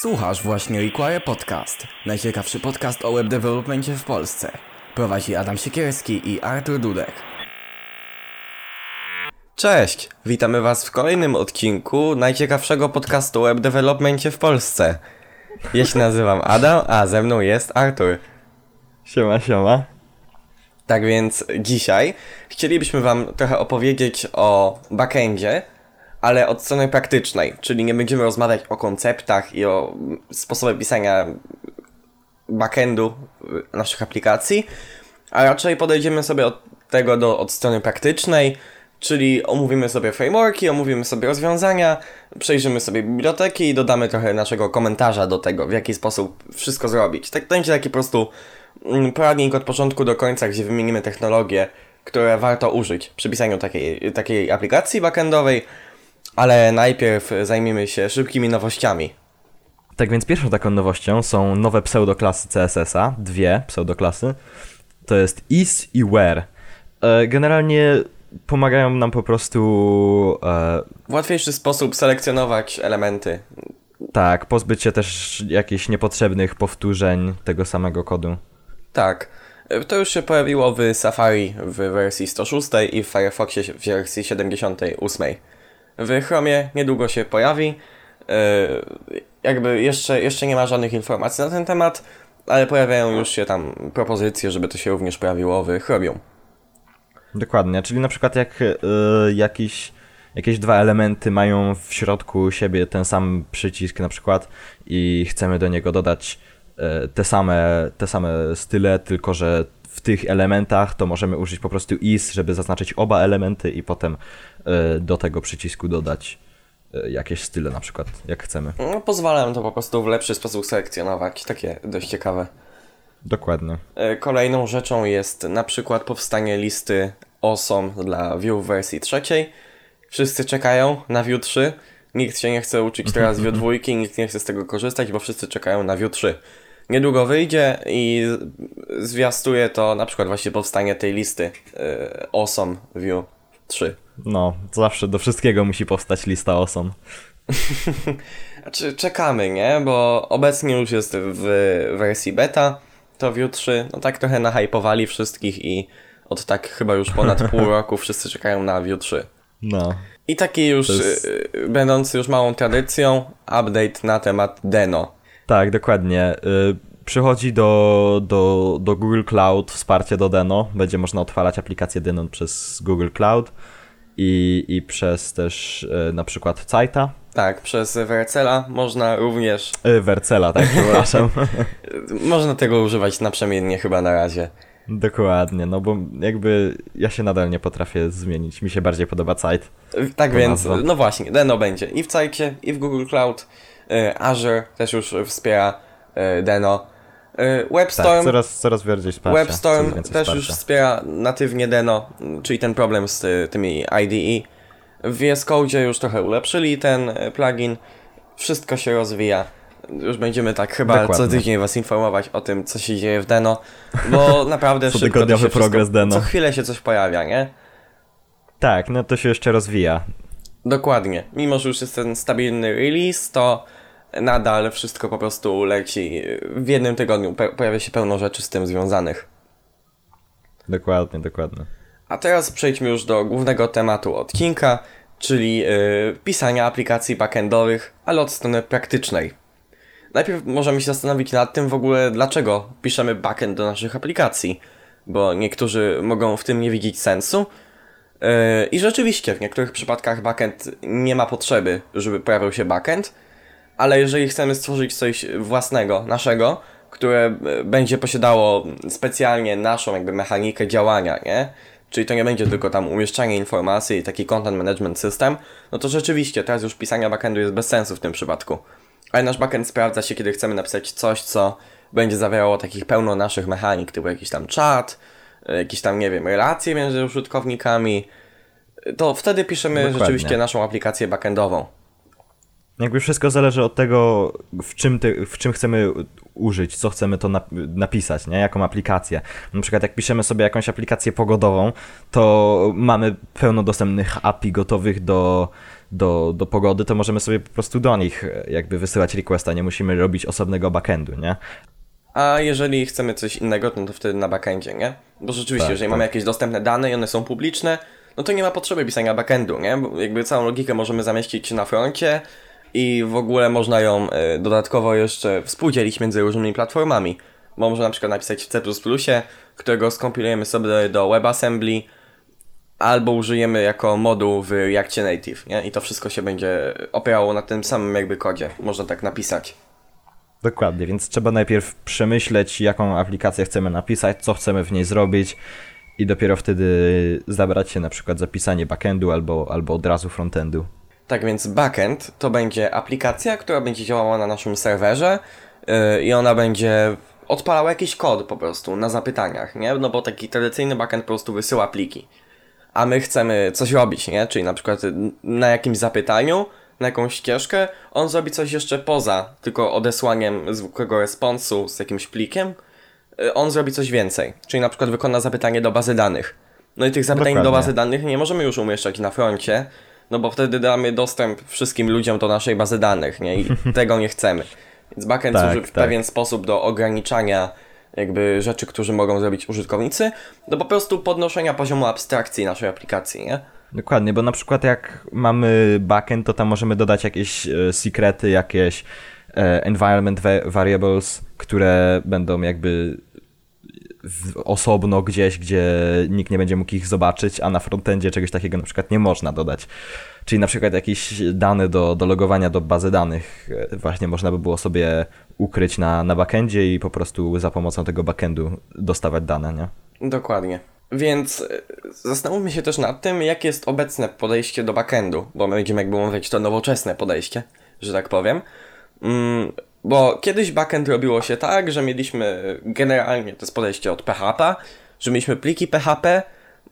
Słuchasz właśnie Require Podcast, najciekawszy podcast o web developmentie w Polsce. Prowadzi Adam Siekierski i Artur Dudek. Cześć, witamy Was w kolejnym odcinku najciekawszego podcastu o web developmentie w Polsce. Ja się nazywam Adam, a ze mną jest Artur. Siema, siema. Tak więc dzisiaj chcielibyśmy Wam trochę opowiedzieć o backendzie, ale od strony praktycznej, czyli nie będziemy rozmawiać o konceptach i o sposobie pisania backendu naszych aplikacji, a raczej podejdziemy sobie od tego do, od strony praktycznej, czyli omówimy sobie frameworki, omówimy sobie rozwiązania, przejrzymy sobie biblioteki i dodamy trochę naszego komentarza do tego, w jaki sposób wszystko zrobić. Tak to będzie taki po prostu mm, poradnik od początku do końca, gdzie wymienimy technologie, które warto użyć przy pisaniu takiej, takiej aplikacji backendowej, ale najpierw zajmiemy się szybkimi nowościami. Tak więc pierwszą taką nowością są nowe pseudoklasy CSS-a, dwie pseudoklasy. To jest is i where. E, Generalnie pomagają nam po prostu e, W łatwiejszy sposób selekcjonować elementy. tak, pozbyć się też jakichś niepotrzebnych powtórzeń tego samego kodu. Tak. To już się pojawiło w Safari w wersji 106 i w Firefoxie w wersji 78. W Chromie niedługo się pojawi. Yy, Jakby jeszcze, jeszcze nie ma żadnych informacji na ten temat, ale pojawiają już się tam propozycje, żeby to się również pojawiło w Chromium. Dokładnie, czyli na przykład jak e, jakiś, jakieś dwa elementy mają w środku siebie ten sam przycisk na przykład i chcemy do niego dodać e, te same, te same style, tylko że w tych elementach to możemy użyć po prostu is, żeby zaznaczyć oba elementy i potem e, do tego przycisku dodać e, jakieś style na przykład, jak chcemy. No, pozwala nam to po prostu w lepszy sposób selekcjonować. Takie dość ciekawe. Dokładnie. E, Kolejną rzeczą jest na przykład powstanie listy awesome dla Vue w wersji trzeciej. Wszyscy czekają na Vue 3. Nikt się nie chce uczyć teraz Vue 2, nikt nie chce z tego korzystać, bo wszyscy czekają na Vue 3. Niedługo wyjdzie i zwiastuje to na przykład właśnie powstanie tej listy e, awesome Vue 3. No, zawsze do wszystkiego musi powstać lista osom. Znaczy czekamy, nie? Bo obecnie już jest w wersji beta to Vue 3. No tak trochę nahypowali wszystkich i od tak chyba już ponad pół roku wszyscy czekają na Vue 3. No. I taki już, jest- y, będący już małą tradycją, update na temat Deno. Tak, dokładnie. Y, Przychodzi do, do, do Google Cloud wsparcie do Deno. Będzie można odpalać aplikację Deno przez Google Cloud i, i przez też y, na przykład Cita. Tak, przez Vercela można również, Y, Vercela, tak, przepraszam. można tego używać naprzemiennie chyba na razie. Dokładnie, no bo jakby ja się nadal nie potrafię zmienić. Mi się bardziej podoba. Y, Tak więc, no właśnie, Deno będzie i w Cajcie, i w Google Cloud. Y, Azure też już wspiera Deno. Y, WebStorm Tak, coraz, coraz bardziej wsparcia. WebStorm też już wspiera natywnie Deno, czyli ten problem z tymi IDE. W VS Code już trochę ulepszyli ten y, plugin. Wszystko się rozwija. Już będziemy tak chyba co Dokładnie. tydzień was informować o tym, co się dzieje w Deno, bo naprawdę szybko to się wszystko, progres Deno. Co chwilę się coś pojawia, nie? Tak, no to się jeszcze rozwija. Dokładnie. Mimo, że już jest ten stabilny release, to nadal wszystko po prostu leci. W jednym tygodniu pe- pojawia się pełno rzeczy z tym związanych. Dokładnie, dokładnie. A teraz przejdźmy już do głównego tematu odcinka, czyli yy, pisania aplikacji backendowych, ale od strony praktycznej. Najpierw możemy się zastanowić nad tym w ogóle, dlaczego piszemy backend do naszych aplikacji, bo niektórzy mogą w tym nie widzieć sensu. Yy, I rzeczywiście w niektórych przypadkach backend nie ma potrzeby, żeby pojawił się backend, ale jeżeli chcemy stworzyć coś własnego, naszego, które e, będzie posiadało specjalnie naszą jakby mechanikę działania, nie? Czyli to nie będzie tylko tam umieszczanie informacji i taki content management system, no to rzeczywiście teraz już pisania backendu jest bez sensu w tym przypadku. Ale nasz backend sprawdza się, kiedy chcemy napisać coś, co będzie zawierało takich pełno naszych mechanik, typu jakiś tam czat, e, jakieś tam, nie wiem, relacje między użytkownikami, to wtedy piszemy Dokładnie. rzeczywiście naszą aplikację backendową. Jakby wszystko zależy od tego, w czym, ty, w czym chcemy użyć, co chcemy to napisać, nie? jaką aplikację. Na przykład jak piszemy sobie jakąś aplikację pogodową, to mamy pełno dostępnych API gotowych do, do, do pogody, to możemy sobie po prostu do nich jakby wysyłać requesta, nie musimy robić osobnego backendu, nie? A jeżeli chcemy coś innego, no to wtedy na backendzie, nie? Bo rzeczywiście, tak, jeżeli tak. mamy jakieś dostępne dane i one są publiczne, no to nie ma potrzeby pisania backendu, nie? Bo jakby całą logikę możemy zamieścić na froncie i w ogóle można ją y, dodatkowo jeszcze współdzielić między różnymi platformami. Bo można na przykład napisać w C++, którego skompilujemy sobie do WebAssembly, albo użyjemy jako moduł w Reactie Native, nie? I to wszystko się będzie opierało na tym samym jakby kodzie, można tak napisać. Dokładnie, więc trzeba najpierw przemyśleć, jaką aplikację chcemy napisać, co chcemy w niej zrobić i dopiero wtedy zabrać się na przykład za pisanie backendu albo, albo od razu frontendu. Tak więc backend to będzie aplikacja, która będzie działała na naszym serwerze yy, i ona będzie odpalała jakiś kod po prostu na zapytaniach, nie? No bo taki tradycyjny backend po prostu wysyła pliki. A my chcemy coś robić, nie? Czyli na przykład na jakimś zapytaniu na jakąś ścieżkę, on zrobi coś jeszcze poza tylko odesłaniem zwykłego responsu z jakimś plikiem, y, on zrobi coś więcej. Czyli na przykład wykona zapytanie do bazy danych. No i tych zapytań Dokładnie. do bazy danych nie możemy już umieszczać na froncie, no bo wtedy damy dostęp wszystkim ludziom do naszej bazy danych, nie? I tego nie chcemy. Więc backend tak, służy w tak. pewien sposób do ograniczania jakby rzeczy, które mogą zrobić użytkownicy, do po prostu podnoszenia poziomu abstrakcji naszej aplikacji, nie? Dokładnie, bo na przykład jak mamy backend, to tam możemy dodać jakieś e, sekrety, jakieś e, environment variables, które będą jakby osobno gdzieś, gdzie nikt nie będzie mógł ich zobaczyć, a na frontendzie czegoś takiego na przykład nie można dodać. Czyli na przykład jakieś dane do, do logowania do bazy danych e, właśnie można by było sobie ukryć na, na backendzie i po prostu za pomocą tego backendu dostawać dane, nie? Dokładnie. Więc e, zastanówmy się też nad tym, jakie jest obecne podejście do backendu, bo my będziemy jakby mówić to nowoczesne podejście, że tak powiem. Bo kiedyś backend robiło się tak, że mieliśmy generalnie to jest podejście od PHP, że mieliśmy pliki PHP,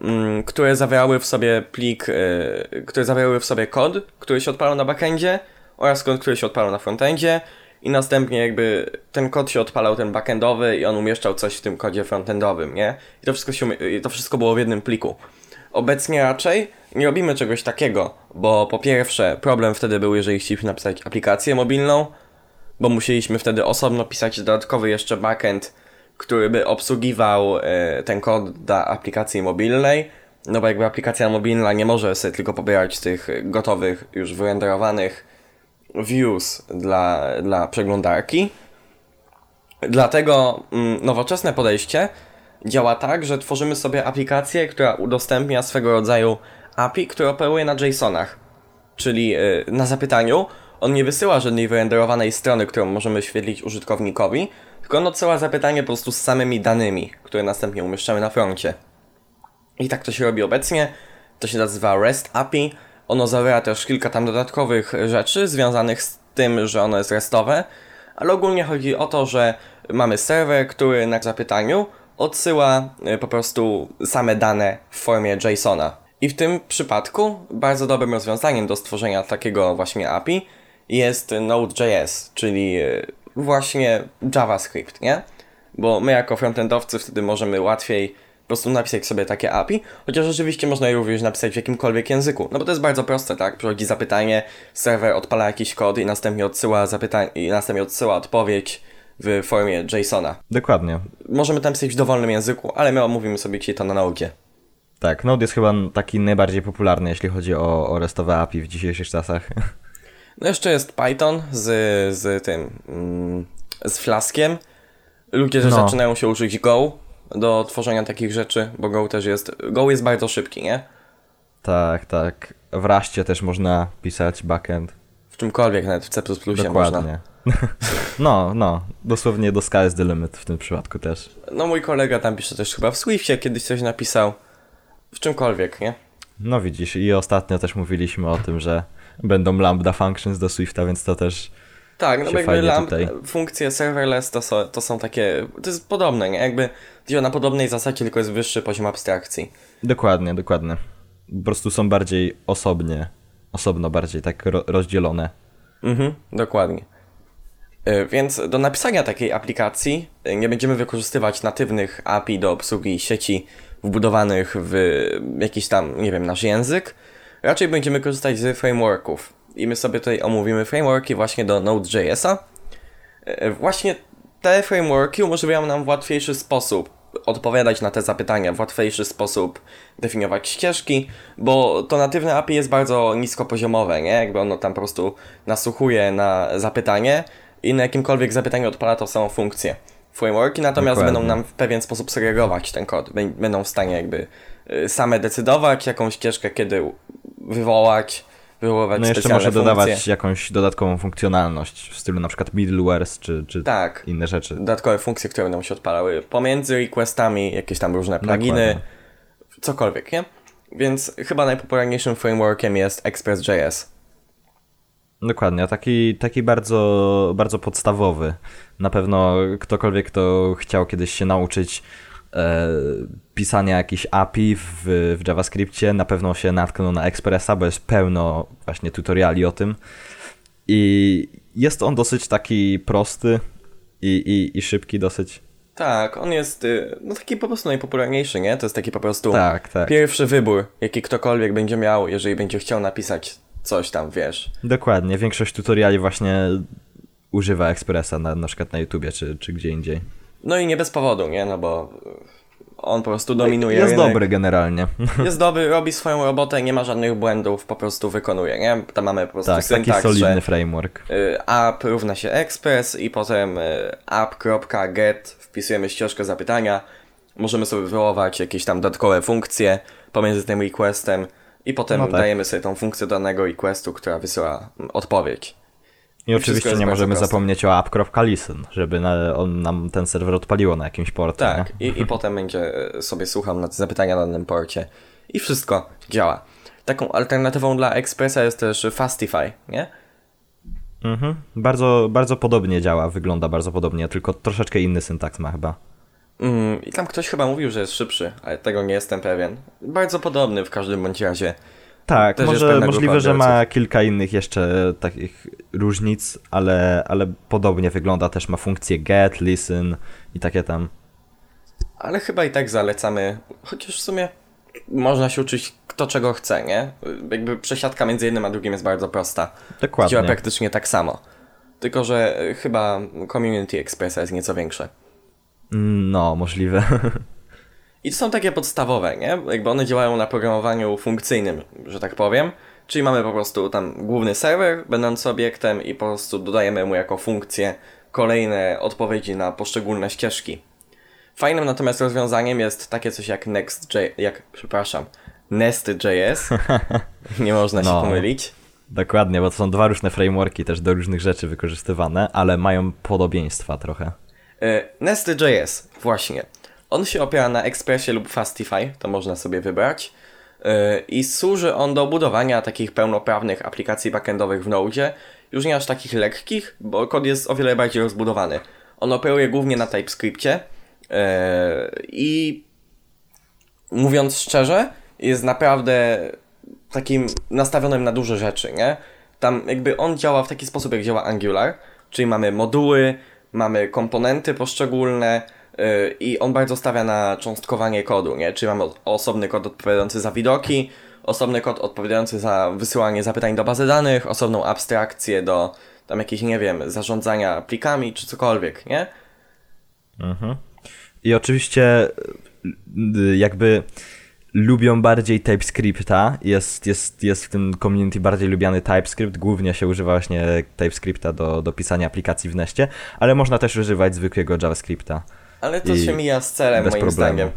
mm, które zawierały w sobie plik, e, które zawierały w sobie kod, który się odpalał na backendzie oraz kod, który się odpalał na frontendzie i następnie jakby ten kod się odpalał, ten backendowy i on umieszczał coś w tym kodzie frontendowym, nie? I to wszystko, się, to wszystko było w jednym pliku. Obecnie raczej nie robimy czegoś takiego, bo po pierwsze problem wtedy był, jeżeli chcieliśmy napisać aplikację mobilną, bo musieliśmy wtedy osobno pisać dodatkowy jeszcze backend, który by obsługiwał e, ten kod dla aplikacji mobilnej, no bo jakby aplikacja mobilna nie może sobie tylko pobierać tych gotowych, już wyrenderowanych views dla, dla przeglądarki. Dlatego mm, nowoczesne podejście działa tak, że tworzymy sobie aplikację, która udostępnia swego rodzaju API, która operuje na JSONach. Czyli yy, na zapytaniu on nie wysyła żadnej wyrenderowanej strony, którą możemy świetlić użytkownikowi, tylko on odsyła zapytanie po prostu z samymi danymi, które następnie umieszczamy na froncie. I tak to się robi obecnie. To się nazywa REST API ono zawiera też kilka tam dodatkowych rzeczy związanych z tym, że ono jest restowe, ale ogólnie chodzi o to, że mamy serwer, który na zapytaniu odsyła y, po prostu same dane w formie JSONa. I w tym przypadku bardzo dobrym rozwiązaniem do stworzenia takiego właśnie API jest Node.js, czyli y, właśnie JavaScript, nie? Bo my jako frontendowcy wtedy możemy łatwiej po prostu napisać sobie takie API, chociaż rzeczywiście można je również napisać w jakimkolwiek języku. No bo to jest bardzo proste, tak? Przychodzi zapytanie, serwer odpala jakiś kod i następnie odsyła zapytanie i następnie odsyła odpowiedź w formie JSONa. Dokładnie. Możemy tam pisać w dowolnym języku, ale my omówimy sobie dzisiaj to na Node. Tak, Node jest chyba taki najbardziej popularny, jeśli chodzi o, o restowe API w dzisiejszych czasach. No jeszcze jest Python z, z tym, mm, z Flaskiem. Ludzie no. zaczynają się uczyć Go, do tworzenia takich rzeczy, bo Go też jest, Go jest bardzo szybki, nie? Tak, tak. W Raście też można pisać backend. W czymkolwiek, nawet w C++ Dokładnie. można. No, no, dosłownie do sky is the limit w tym przypadku też. No mój kolega tam pisze też chyba w Swiftie kiedyś coś napisał. W czymkolwiek, nie? No widzisz, i ostatnio też mówiliśmy o tym, że będą lambda functions do Swifta, więc to też tak, no jakby lamp, funkcje serverless to są, to są takie, to jest podobne, nie? Jakby działa na podobnej zasadzie, tylko jest wyższy poziom abstrakcji. Dokładnie, dokładnie. Po prostu są bardziej osobnie, osobno bardziej tak ro rozdzielone. Mhm, dokładnie. Y, Więc do napisania takiej aplikacji y, nie będziemy wykorzystywać natywnych API do obsługi sieci wbudowanych w jakiś tam, nie wiem, nasz język. Raczej będziemy korzystać z frameworków. I my sobie tutaj omówimy frameworki właśnie do Node.jsa. Y, Właśnie te frameworki umożliwiają nam w łatwiejszy sposób odpowiadać na te zapytania, w łatwiejszy sposób definiować ścieżki, bo to natywne API jest bardzo niskopoziomowe, nie? Jakby ono tam po prostu nasłuchuje na zapytanie i na jakimkolwiek zapytaniu odpala tą samą funkcję. Frameworki natomiast Dokładnie. będą nam w pewien sposób segregować ten kod, Bę- będą w stanie jakby y, same decydować, jaką ścieżkę kiedy wywołać, wywoływać No jeszcze może funkcje. dodawać jakąś dodatkową funkcjonalność w stylu na przykład middlewares czy, czy Tak. inne rzeczy. dodatkowe funkcje, które będą się odpalały pomiędzy requestami, jakieś tam różne pluginy, Dokładnie. cokolwiek, nie? Więc chyba najpopularniejszym frameworkiem jest Express.js. Dokładnie, taki, taki bardzo, bardzo podstawowy. Na pewno ktokolwiek, kto chciał kiedyś się nauczyć pisania jakichś API w, w JavaScriptie, na pewno się natknął na Expressa, bo jest pełno właśnie tutoriali o tym. I jest on dosyć taki prosty i, i, i szybki dosyć. Tak, on jest y, no taki po prostu najpopularniejszy, nie? To jest taki po prostu Tak, tak. pierwszy wybór, jaki ktokolwiek będzie miał, jeżeli będzie chciał napisać coś tam, wiesz. Dokładnie, większość tutoriali właśnie używa Expressa na, na przykład na YouTubie czy, czy gdzie indziej. No i nie bez powodu, nie? No bo y, on po prostu dominuje Jest rynek. dobry generalnie. Jest dobry, robi swoją robotę, nie ma żadnych błędów, po prostu wykonuje, nie? Tam mamy po prostu tak, taki solidny że framework. y, app równa się express i potem y, app.get wpisujemy ścieżkę zapytania, możemy sobie wywołać jakieś tam dodatkowe funkcje pomiędzy tym requestem i potem No tak. dajemy sobie tą funkcję danego requestu, która wysyła odpowiedź. I oczywiście nie możemy proste. zapomnieć o app.listen, żeby na, on nam ten serwer odpaliło na jakimś porcie. Tak, nie? i, i potem będzie y, sobie słuchał na zapytania na danym porcie i wszystko działa. Taką alternatywą dla Expressa jest też Fastify, nie? Mhm. Bardzo, bardzo podobnie działa, wygląda bardzo podobnie, tylko troszeczkę inny syntaks ma chyba. Mm, I tam ktoś chyba mówił, że jest szybszy, ale tego nie jestem pewien. Bardzo podobny w każdym bądź razie. Tak, Też może możliwe, że ma kilka innych jeszcze takich różnic, ale, ale podobnie wygląda, też ma funkcję get, listen i takie tam. Ale chyba i tak zalecamy, chociaż w sumie można się uczyć kto czego chce, nie? Jakby przesiadka między jednym a drugim jest bardzo prosta. Dokładnie. Działa praktycznie tak samo. Tylko, że y, chyba Community Expressa jest nieco większe. No, możliwe. I to są takie podstawowe, nie? Jakby one działają na programowaniu funkcyjnym, że tak powiem. Czyli mamy po prostu tam główny serwer, będący obiektem i po prostu dodajemy mu jako funkcję kolejne odpowiedzi na poszczególne ścieżki. Fajnym natomiast rozwiązaniem jest takie coś jak Next.js, jak, przepraszam, Nest.js. Nie można się No. pomylić. Dokładnie, bo to są dwa różne frameworki też do różnych rzeczy wykorzystywane, ale mają podobieństwa trochę. E, Nest.js, właśnie. On się opiera na Expressie lub Fastify, to można sobie wybrać. E, I służy on do budowania takich pełnoprawnych aplikacji backendowych w Node, już nie aż takich lekkich, bo kod jest o wiele bardziej rozbudowany. On operuje głównie na TypeScriptie e, i mówiąc szczerze, jest naprawdę takim nastawionym na duże rzeczy, nie? Tam jakby on działa w taki sposób, jak działa Angular, czyli mamy moduły, mamy komponenty poszczególne i on bardzo stawia na cząstkowanie kodu, nie? Czyli mamy osobny kod odpowiadający za widoki, osobny kod odpowiadający za wysyłanie zapytań do bazy danych, osobną abstrakcję do tam jakichś, nie wiem, zarządzania plikami czy cokolwiek, nie? I oczywiście y, jakby lubią bardziej TypeScripta, jest, jest, jest w tym community bardziej lubiany TypeScript, głównie się używa właśnie TypeScripta do, do pisania aplikacji w Nestie, ale można też używać zwykłego JavaScripta. Ale to się mija z celem, moim problemu. zdaniem.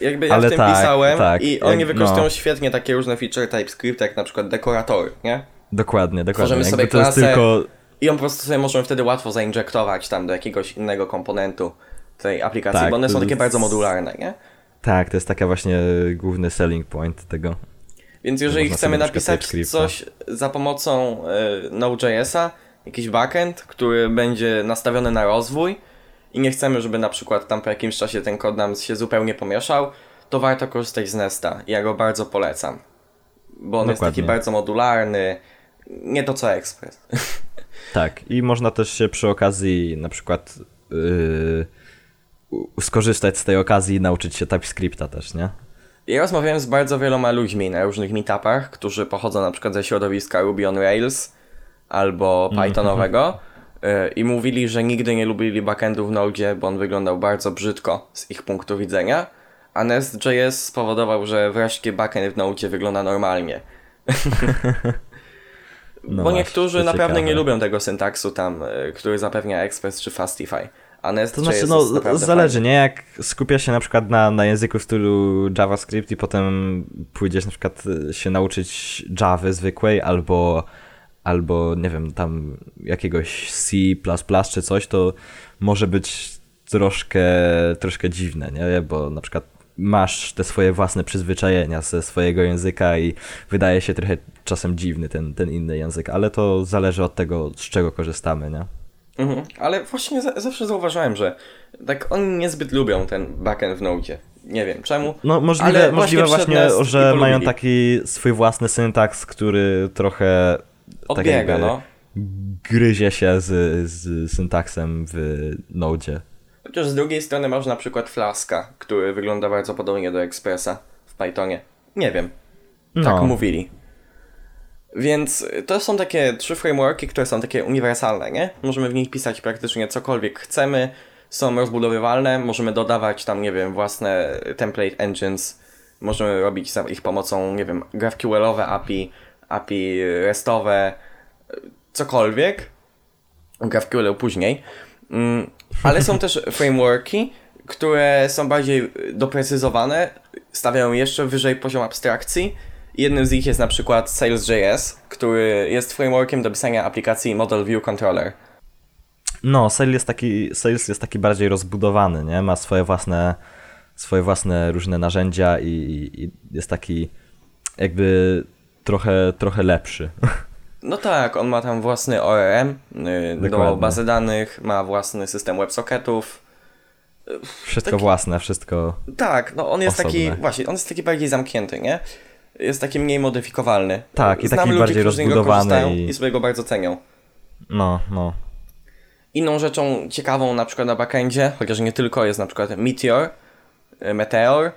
Jakby ja Ale w tym tak, pisałem tak, i oni jak- wykorzystują no. świetnie takie różne feature TypeScript, jak na przykład dekoratory, nie? Dokładnie, dokładnie. Tworzymy Jakby sobie jest klasę- tylko I on po prostu sobie możemy wtedy łatwo zainjektować tam do jakiegoś innego komponentu tej aplikacji, Tak, bo one są takie jest- bardzo modularne, nie? Tak, to jest taka właśnie główny selling point tego. Więc jeżeli chcemy napisać coś za pomocą y, Node.jsa, jakiś backend, który będzie nastawiony na rozwój i nie chcemy, żeby na przykład tam po jakimś czasie ten kod nam się zupełnie pomieszał, to warto korzystać z Nesta. Ja go bardzo polecam. Bo on jest taki Dokładnie. bardzo modularny, nie to co Express. Tak, i można też się przy okazji na przykład yy, skorzystać z tej okazji i nauczyć się TypeScripta też, nie? Ja rozmawiałem z bardzo wieloma ludźmi na różnych meetupach, którzy pochodzą na przykład ze środowiska Ruby on Rails albo Mhm. Pythonowego y, i mówili, że nigdy nie lubili backendu w Node, bo on wyglądał bardzo brzydko z ich punktu widzenia, a Nest.js spowodował, że wreszcie backend w Node wygląda normalnie. No bo niektórzy to naprawdę ciekawe. nie lubią tego syntaksu tam, y, który zapewnia Express czy Fastify. A To Nest.js znaczy, no, zależy, fajny. nie? Jak skupia się na przykład na, na języku w stylu JavaScript i potem pójdziesz na przykład y, się nauczyć Java zwykłej albo, albo nie wiem, tam jakiegoś C++ czy coś, to może być troszkę, troszkę dziwne, nie? Bo na przykład masz te swoje własne przyzwyczajenia ze swojego języka i wydaje się trochę czasem dziwny ten, ten inny język, ale to zależy od tego, z czego korzystamy, nie? Mhm. Ale właśnie za zawsze zauważyłem, że tak oni niezbyt lubią ten backend w Node. Nie wiem czemu. No możliwe, Ale możliwe właśnie właśnie, że mają taki swój własny syntaks, który trochę Odbiega, jakby no. gryzie się z, z syntaksem w Node. Chociaż z drugiej strony masz na przykład Flaska, który wygląda bardzo podobnie do Expressa w Pythonie. Nie wiem. Tak No. mówili. Więc to są takie trzy frameworki, które są takie uniwersalne, nie? Możemy w nich pisać praktycznie cokolwiek chcemy, są rozbudowywalne, możemy dodawać tam, nie wiem, własne template engines, możemy robić za ich pomocą, nie wiem, GraphQL-owe API, API RESTowe, cokolwiek. GraphQL później. Mm, Ale są też frameworki, które są bardziej doprecyzowane, stawiają jeszcze wyżej poziom abstrakcji. Jednym z nich jest na przykład Sales.js, który jest frameworkiem do pisania aplikacji Model View Controller. No, Sales jest taki, Sales jest taki bardziej rozbudowany, nie? Ma swoje własne, swoje własne różne narzędzia i, i jest taki jakby trochę, trochę lepszy. No tak, on ma tam własny ORM y, do bazy danych, ma własny system WebSocketów. Wszystko Taki- własne, wszystko... Tak, no on jest taki, Osobne. właśnie, on jest taki bardziej zamknięty, nie? Jest taki mniej modyfikowalny. Tak, i Znam taki ludzi, bardziej rozbudowany i- i sobie go bardzo cenią. No, no. Inną rzeczą ciekawą na przykład na backendzie, chociaż nie tylko, jest na przykład Meteor, y, Meteor,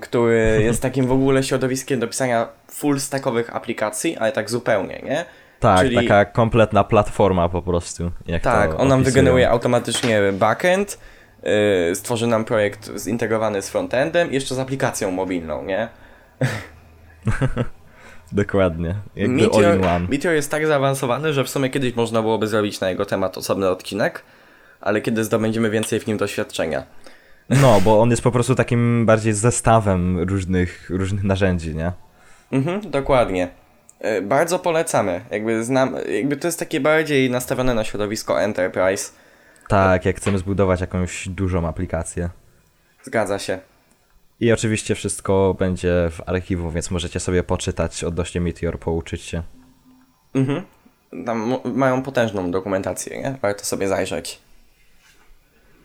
który jest takim w ogóle środowiskiem do pisania full stackowych aplikacji, ale tak zupełnie, nie? Tak, Czyli- taka kompletna platforma po prostu. Jak Tak, on nam wygeneruje automatycznie backend, yy, stworzy nam projekt zintegrowany z frontendem, jeszcze z aplikacją mobilną, nie? Dokładnie. Jakby. Meteor jest tak zaawansowany, że w sumie kiedyś można byłoby zrobić na jego temat osobny odcinek, ale kiedy zdobędziemy więcej w nim doświadczenia. No, bo on jest po prostu takim bardziej zestawem różnych, różnych narzędzi, nie? Mhm, dokładnie. E, Bardzo polecamy. Jakby znam, jakby to jest takie bardziej nastawione na środowisko enterprise. Tak, jak chcemy zbudować jakąś dużą aplikację. Zgadza się. I oczywiście wszystko będzie w archiwum, więc możecie sobie poczytać odnośnie Meteor, pouczyć się. Mhm. Tam mają potężną dokumentację, nie? Warto sobie zajrzeć.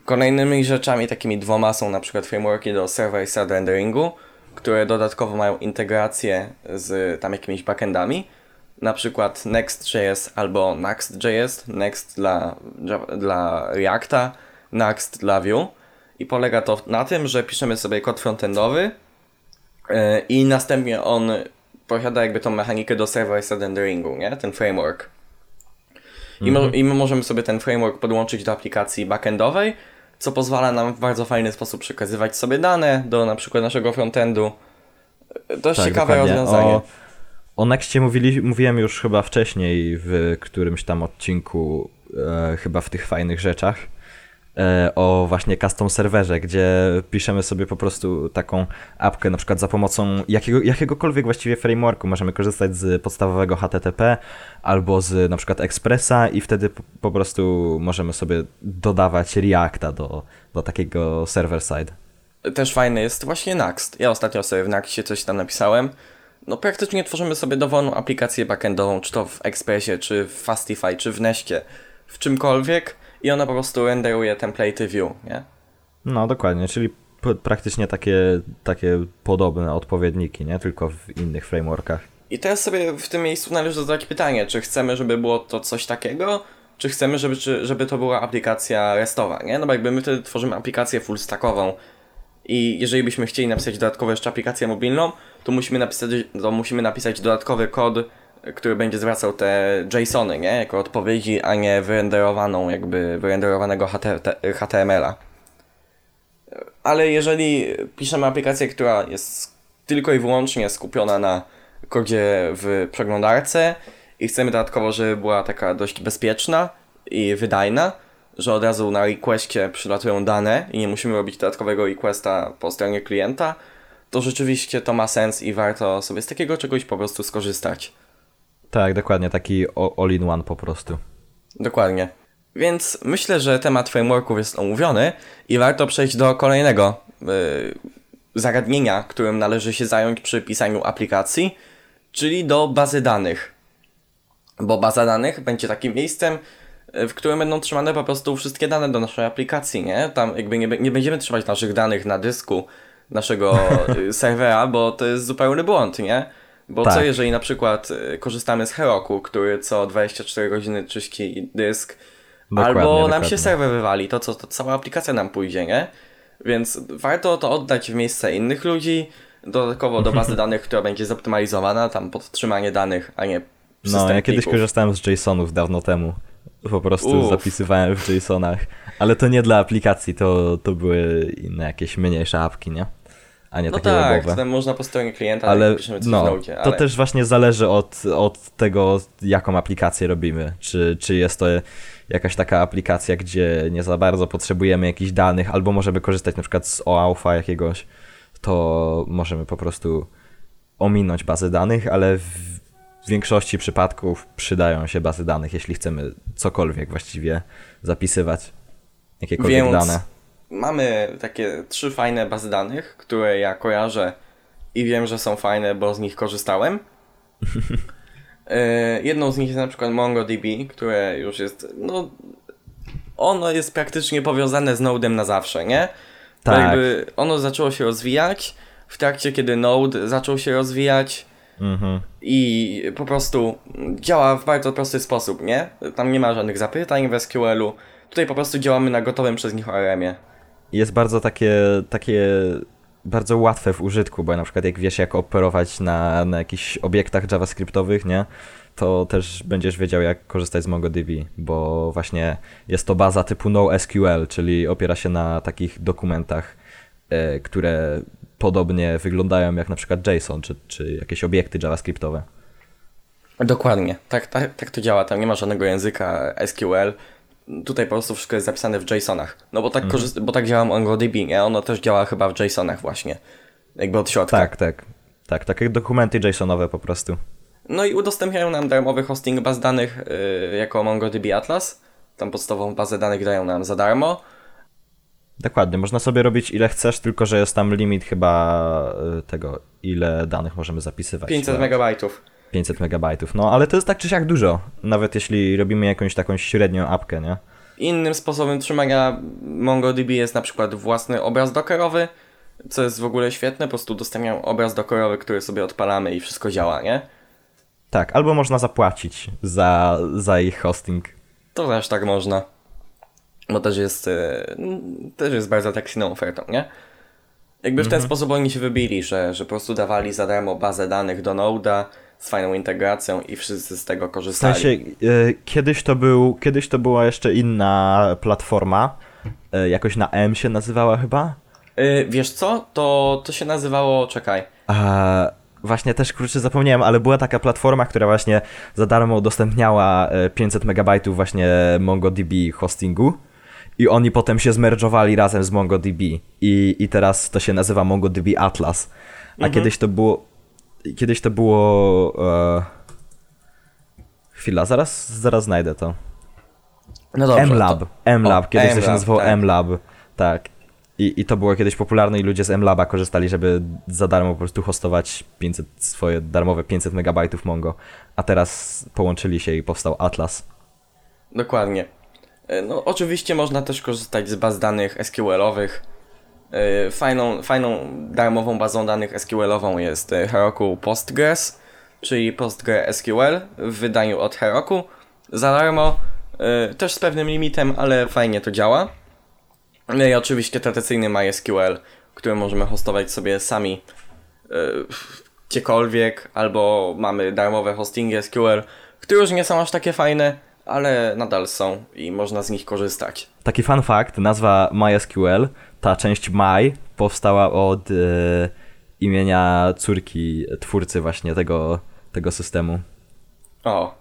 Kolejnymi rzeczami, takimi dwoma są na przykład frameworki do server-side renderingu, które dodatkowo mają integrację z tam jakimiś backendami. Na przykład Next.js albo Next.js. Next dla, dla Reacta, Next dla Vue. I polega to na tym, że piszemy sobie kod frontendowy yy, i następnie on posiada jakby tą mechanikę do server-side renderingu, nie? Ten framework. I, mo- I my możemy sobie ten framework podłączyć do aplikacji backendowej, co pozwala nam w bardzo fajny sposób przekazywać sobie dane do na przykład naszego frontendu. Dość ciekawe Tak, dokładnie. rozwiązanie. O, o Nexcie mówili, mówiłem już chyba wcześniej w którymś tam odcinku, e, chyba w tych fajnych rzeczach, e, o właśnie custom serwerze, gdzie piszemy sobie po prostu taką apkę, na przykład za pomocą jakiego, jakiegokolwiek właściwie frameworku. Możemy korzystać z podstawowego HTTP albo z na przykład Expressa i wtedy po, prostu możemy sobie dodawać Reacta do, do takiego server-side. Też fajny jest właśnie Next. Ja ostatnio sobie w Nextie coś tam napisałem. No praktycznie tworzymy sobie dowolną aplikację backendową, czy to w Expressie, czy w Fastify, czy w Nestie, w czymkolwiek i ona po prostu renderuje template'y view, nie? No, dokładnie, czyli praktycznie takie, takie podobne odpowiedniki, nie? Tylko w innych frameworkach. I teraz sobie w tym miejscu należy zadać pytanie, czy chcemy, żeby było to coś takiego, czy chcemy, żeby, czy, żeby to była aplikacja restowa, nie? No bo jakby my wtedy tworzymy aplikację full stackową i jeżeli byśmy chcieli napisać dodatkowo jeszcze aplikację mobilną, to musimy napisać, to musimy napisać dodatkowy kod, który będzie zwracał te JSONy, nie? Jako odpowiedzi, a nie wyrenderowaną, jakby wyrenderowanego HTML-a. Ale jeżeli piszemy aplikację, która jest tylko i wyłącznie skupiona na kodzie w przeglądarce i chcemy dodatkowo, żeby była taka dość bezpieczna i wydajna, że od razu na requestie przylatują dane i nie musimy robić dodatkowego requesta po stronie klienta, to rzeczywiście to ma sens i warto sobie z takiego czegoś po prostu skorzystać. Tak, dokładnie, taki all-in-one po prostu. Dokładnie. Więc myślę, że temat frameworków jest omówiony i warto przejść do kolejnego yy, zagadnienia, którym należy się zająć przy pisaniu aplikacji, czyli do bazy danych. Bo baza danych będzie takim miejscem, w którym będą trzymane po prostu wszystkie dane do naszej aplikacji, nie? Tam jakby nie, nie będziemy trzymać naszych danych na dysku naszego y, serwera, bo to jest zupełny błąd, nie? Bo tak. co jeżeli na przykład y, korzystamy z Heroku, który co 24 godziny czyści dysk, dokładnie, albo nam dokładnie. się serwer wywali, to co, to cała aplikacja nam pójdzie, nie? Więc warto to oddać w miejsce innych ludzi, dodatkowo do bazy danych, która będzie zoptymalizowana, tam podtrzymanie danych, a nie No, ja kiedyś korzystałem z JSONów dawno temu. Po prostu Uf. zapisywałem w JSONach. Ale to nie dla aplikacji, to, to były inne jakieś mniejsze apki, nie? A nie no takie tak, webowe. tam można po stronie klienta, ale no, ale... To też właśnie zależy od, od tego, jaką aplikację robimy. Czy, czy jest to jakaś taka aplikacja, gdzie nie za bardzo potrzebujemy jakichś danych, albo możemy korzystać na przykład z OAuth'a jakiegoś, to możemy po prostu ominąć bazę danych, ale w większości przypadków przydają się bazy danych, jeśli chcemy cokolwiek właściwie zapisywać, jakiekolwiek Więc dane. Mamy takie trzy fajne bazy danych, które ja kojarzę i wiem, że są fajne, bo z nich korzystałem. E, jedną z nich jest na przykład MongoDB, które już jest, no, ono jest praktycznie powiązane z Node'em na zawsze, nie? Tak. jakby ono zaczęło się rozwijać w trakcie, kiedy Node zaczął się rozwijać mhm. i po prostu działa w bardzo prosty sposób, nie? Tam nie ma żadnych zapytań w SQL-u. Tutaj po prostu działamy na gotowym przez nich ORM-ie. Jest bardzo takie, takie bardzo łatwe w użytku, bo na przykład jak wiesz jak operować na, na jakichś obiektach javascriptowych, nie? To też będziesz wiedział jak korzystać z MongoDB, bo właśnie jest to baza typu NoSQL, czyli opiera się na takich dokumentach, e, które podobnie wyglądają jak na przykład JSON, czy, czy jakieś obiekty javascriptowe. Dokładnie, tak, tak, tak to działa, tam nie ma żadnego języka SQL, tutaj po prostu wszystko jest zapisane w JSONach. No bo tak, mhm. bo tak działa MongoDB, nie? Ono też działa chyba w JSONach właśnie. Jakby od środka. Tak, tak. Tak, takie dokumenty JSONowe po prostu. No i udostępniają nam darmowy hosting baz danych yy, jako MongoDB Atlas. Tam podstawową bazę danych dają nam za darmo. Dokładnie, można sobie robić ile chcesz, tylko że jest tam limit chyba y, tego, ile danych możemy zapisywać. 500 megabajtów. 500 megabajtów. No, ale to jest tak czy siak dużo, nawet jeśli robimy jakąś taką średnią apkę, nie? Innym sposobem trzymania MongoDB jest na przykład własny obraz dockerowy, co jest w ogóle świetne, po prostu udostępniam obraz dockerowy, który sobie odpalamy i wszystko działa, nie? Tak, albo można zapłacić za, za ich hosting. To też tak można. Bo też jest, e, też jest bardzo atrakcyjną ofertą, nie? Jakby w ten mhm. sposób oni się wybili, że, że po prostu dawali za darmo bazę danych do Node'a, z fajną integracją i wszyscy z tego korzystali. W sensie, e, kiedyś, to był, kiedyś to była jeszcze inna platforma, e, jakoś na M się nazywała chyba? E, wiesz co, to, to się nazywało, czekaj. A, właśnie też kurczę zapomniałem, ale była taka platforma, która właśnie za darmo udostępniała 500 MB właśnie MongoDB hostingu. I oni potem się zmerdżowali razem z MongoDB. I, I teraz to się nazywa MongoDB Atlas. A mhm. kiedyś to było kiedyś to było... E... Chwila, zaraz, zaraz znajdę to. No dobrze. MLab. To... MLab, kiedyś to się nazywało tak. MLab. Tak. I, I to było kiedyś popularne i ludzie z MLaba korzystali, żeby za darmo po prostu hostować 500, swoje darmowe 500 megabajtów Mongo. A teraz połączyli się i powstał Atlas. Dokładnie. E, no oczywiście można też korzystać z baz danych SQL-owych Fajną, fajną darmową bazą danych SQL-ową jest Heroku Postgres, czyli PostgreSQL w wydaniu od Heroku za darmo, y, też z pewnym limitem, ale fajnie to działa. No i oczywiście tradycyjny MySQL, który możemy hostować sobie sami gdziekolwiek, albo mamy darmowe hostingi SQL, które już nie są aż takie fajne, ale nadal są i można z nich korzystać. Taki fun fact, nazwa MySQL, ta część My powstała od e, imienia córki twórcy właśnie tego, tego systemu. O,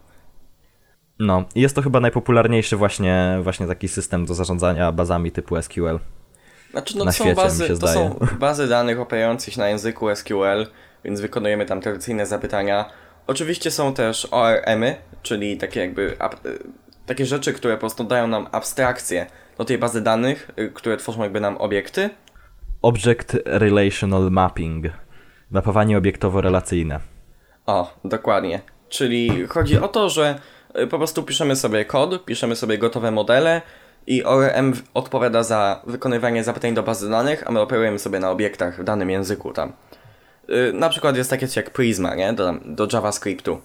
No, i jest to chyba najpopularniejszy właśnie, właśnie taki system do zarządzania bazami typu SQL. Znaczy, no Na to są, świecie, mi bazy, to zdaje. są bazy danych na języku SQL, więc wykonujemy tam tradycyjne zapytania. Oczywiście są też ORM-y, czyli takie jakby y, takie rzeczy, które po prostu dają nam abstrakcję do tej bazy danych, y, które tworzą jakby nam obiekty. Object Relational Mapping. Mapowanie obiektowo-relacyjne. O, dokładnie. Czyli chodzi o to, że y, po prostu piszemy sobie kod, piszemy sobie gotowe modele i ORM odpowiada za wykonywanie zapytań do bazy danych, a my operujemy sobie na obiektach w danym języku tam. Y, Na przykład jest takie coś jak Prisma, nie? Do, do JavaScriptu.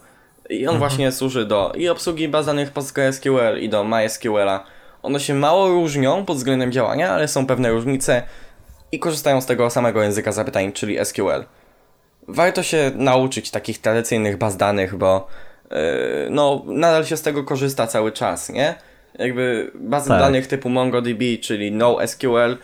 I on właśnie służy do i obsługi baz danych PostgreSQL i do MySQL-a. One się mało różnią pod względem działania, ale są pewne różnice i korzystają z tego samego języka zapytań, czyli SQL. Warto się nauczyć takich tradycyjnych baz danych, bo yy, no, nadal się z tego korzysta cały czas, nie? Jakby bazy Tak. danych typu MongoDB, czyli NoSQL,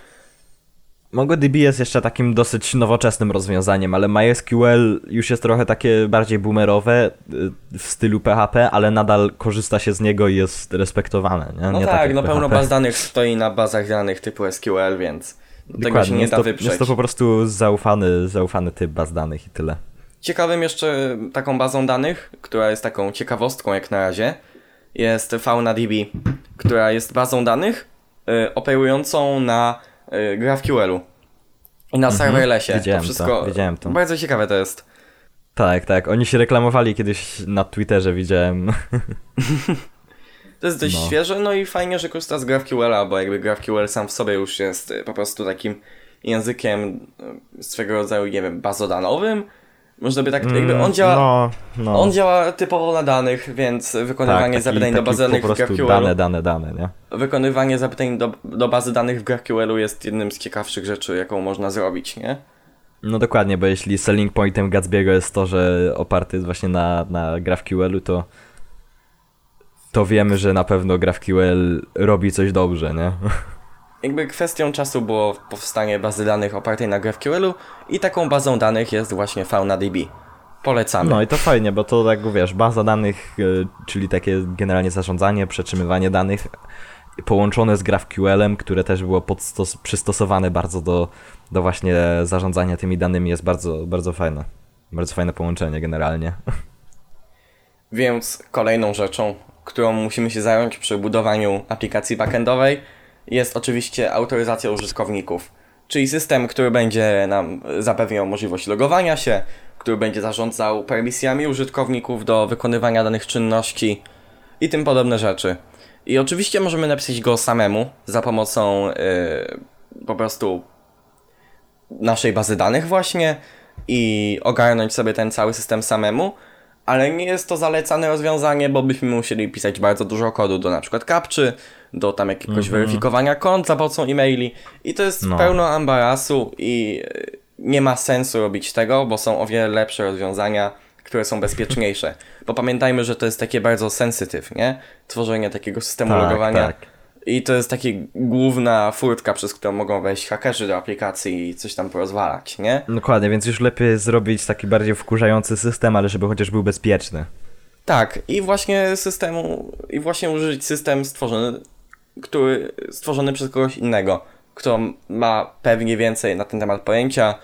MongoDB jest jeszcze takim dosyć nowoczesnym rozwiązaniem, ale MySQL już jest trochę takie bardziej boomerowe y, w stylu PHP, ale nadal korzysta się z niego i jest respektowane. Nie? No nie tak, jak no pełno PHP. baz danych stoi na bazach danych typu SQL, więc tego się Dokładnie, nie da to, wyprzeć. jest to po prostu zaufany, zaufany typ baz danych i tyle. Ciekawym jeszcze taką bazą danych, która jest taką ciekawostką jak na razie, jest FaunaDB, która jest bazą danych y, operującą na y, GraphQL-u i na. Mhm. Widziałem to to, wszystko widziałem to. Bardzo ciekawe to jest. Tak, tak. Oni się reklamowali kiedyś na Twitterze, widziałem. To jest dość No. świeże, no i fajnie, że korzysta z GraphQL-a, bo jakby GraphQL sam w sobie już jest y, po prostu takim językiem y, swego rodzaju, nie wiem, bazodanowym. Można by tak, jakby on działa, No, no. on działa typowo na danych, więc wykonywanie taki- zapytań do bazy danych w GraphQL. dane, dane, dane, nie? Wykonywanie zapytań do, do bazy danych w GraphQL jest jednym z ciekawszych rzeczy, jaką można zrobić, nie? No dokładnie, bo jeśli selling pointem Gatsby'ego jest to, że oparty jest właśnie na, na GraphQL-u, to to wiemy, że na pewno GraphQL robi coś dobrze, nie? Jakby kwestią czasu było powstanie bazy danych opartej na GraphQL-u i taką bazą danych jest właśnie FaunaDB. Polecamy. No i to fajnie, bo to tak wiesz, baza danych, e, czyli takie generalnie zarządzanie, przetrzymywanie danych połączone z GraphQL-em, które też było podstos- przystosowane bardzo do, do właśnie zarządzania tymi danymi jest bardzo, bardzo fajne. Bardzo fajne połączenie generalnie. Więc kolejną rzeczą, którą musimy się zająć przy budowaniu aplikacji backendowej jest oczywiście autoryzacja użytkowników. Czyli system, który będzie nam zapewniał możliwość logowania się, który będzie zarządzał permisjami użytkowników do wykonywania danych czynności i tym podobne rzeczy. I oczywiście możemy napisać go samemu za pomocą yy, po prostu naszej bazy danych właśnie i ogarnąć sobie ten cały system samemu, ale nie jest to zalecane rozwiązanie, bo byśmy musieli pisać bardzo dużo kodu do na przykład kapczy, do tam jakiegoś weryfikowania kont za pomocą e-maili i to jest No. pełno ambarasu i y, nie ma sensu robić tego, bo są o wiele lepsze rozwiązania, które są bezpieczniejsze. Bo pamiętajmy, że to jest takie bardzo sensitive, nie? Tworzenie takiego systemu Tak, logowania. tak. I to jest taka główna furtka, przez którą mogą wejść hakerzy do aplikacji i coś tam porozwalać, nie? Dokładnie, więc już lepiej zrobić taki bardziej wkurzający system, ale żeby chociaż był bezpieczny. Tak, i właśnie systemu, i właśnie użyć system stworzony, który, stworzony przez kogoś innego, kto ma pewnie więcej na ten temat pojęcia,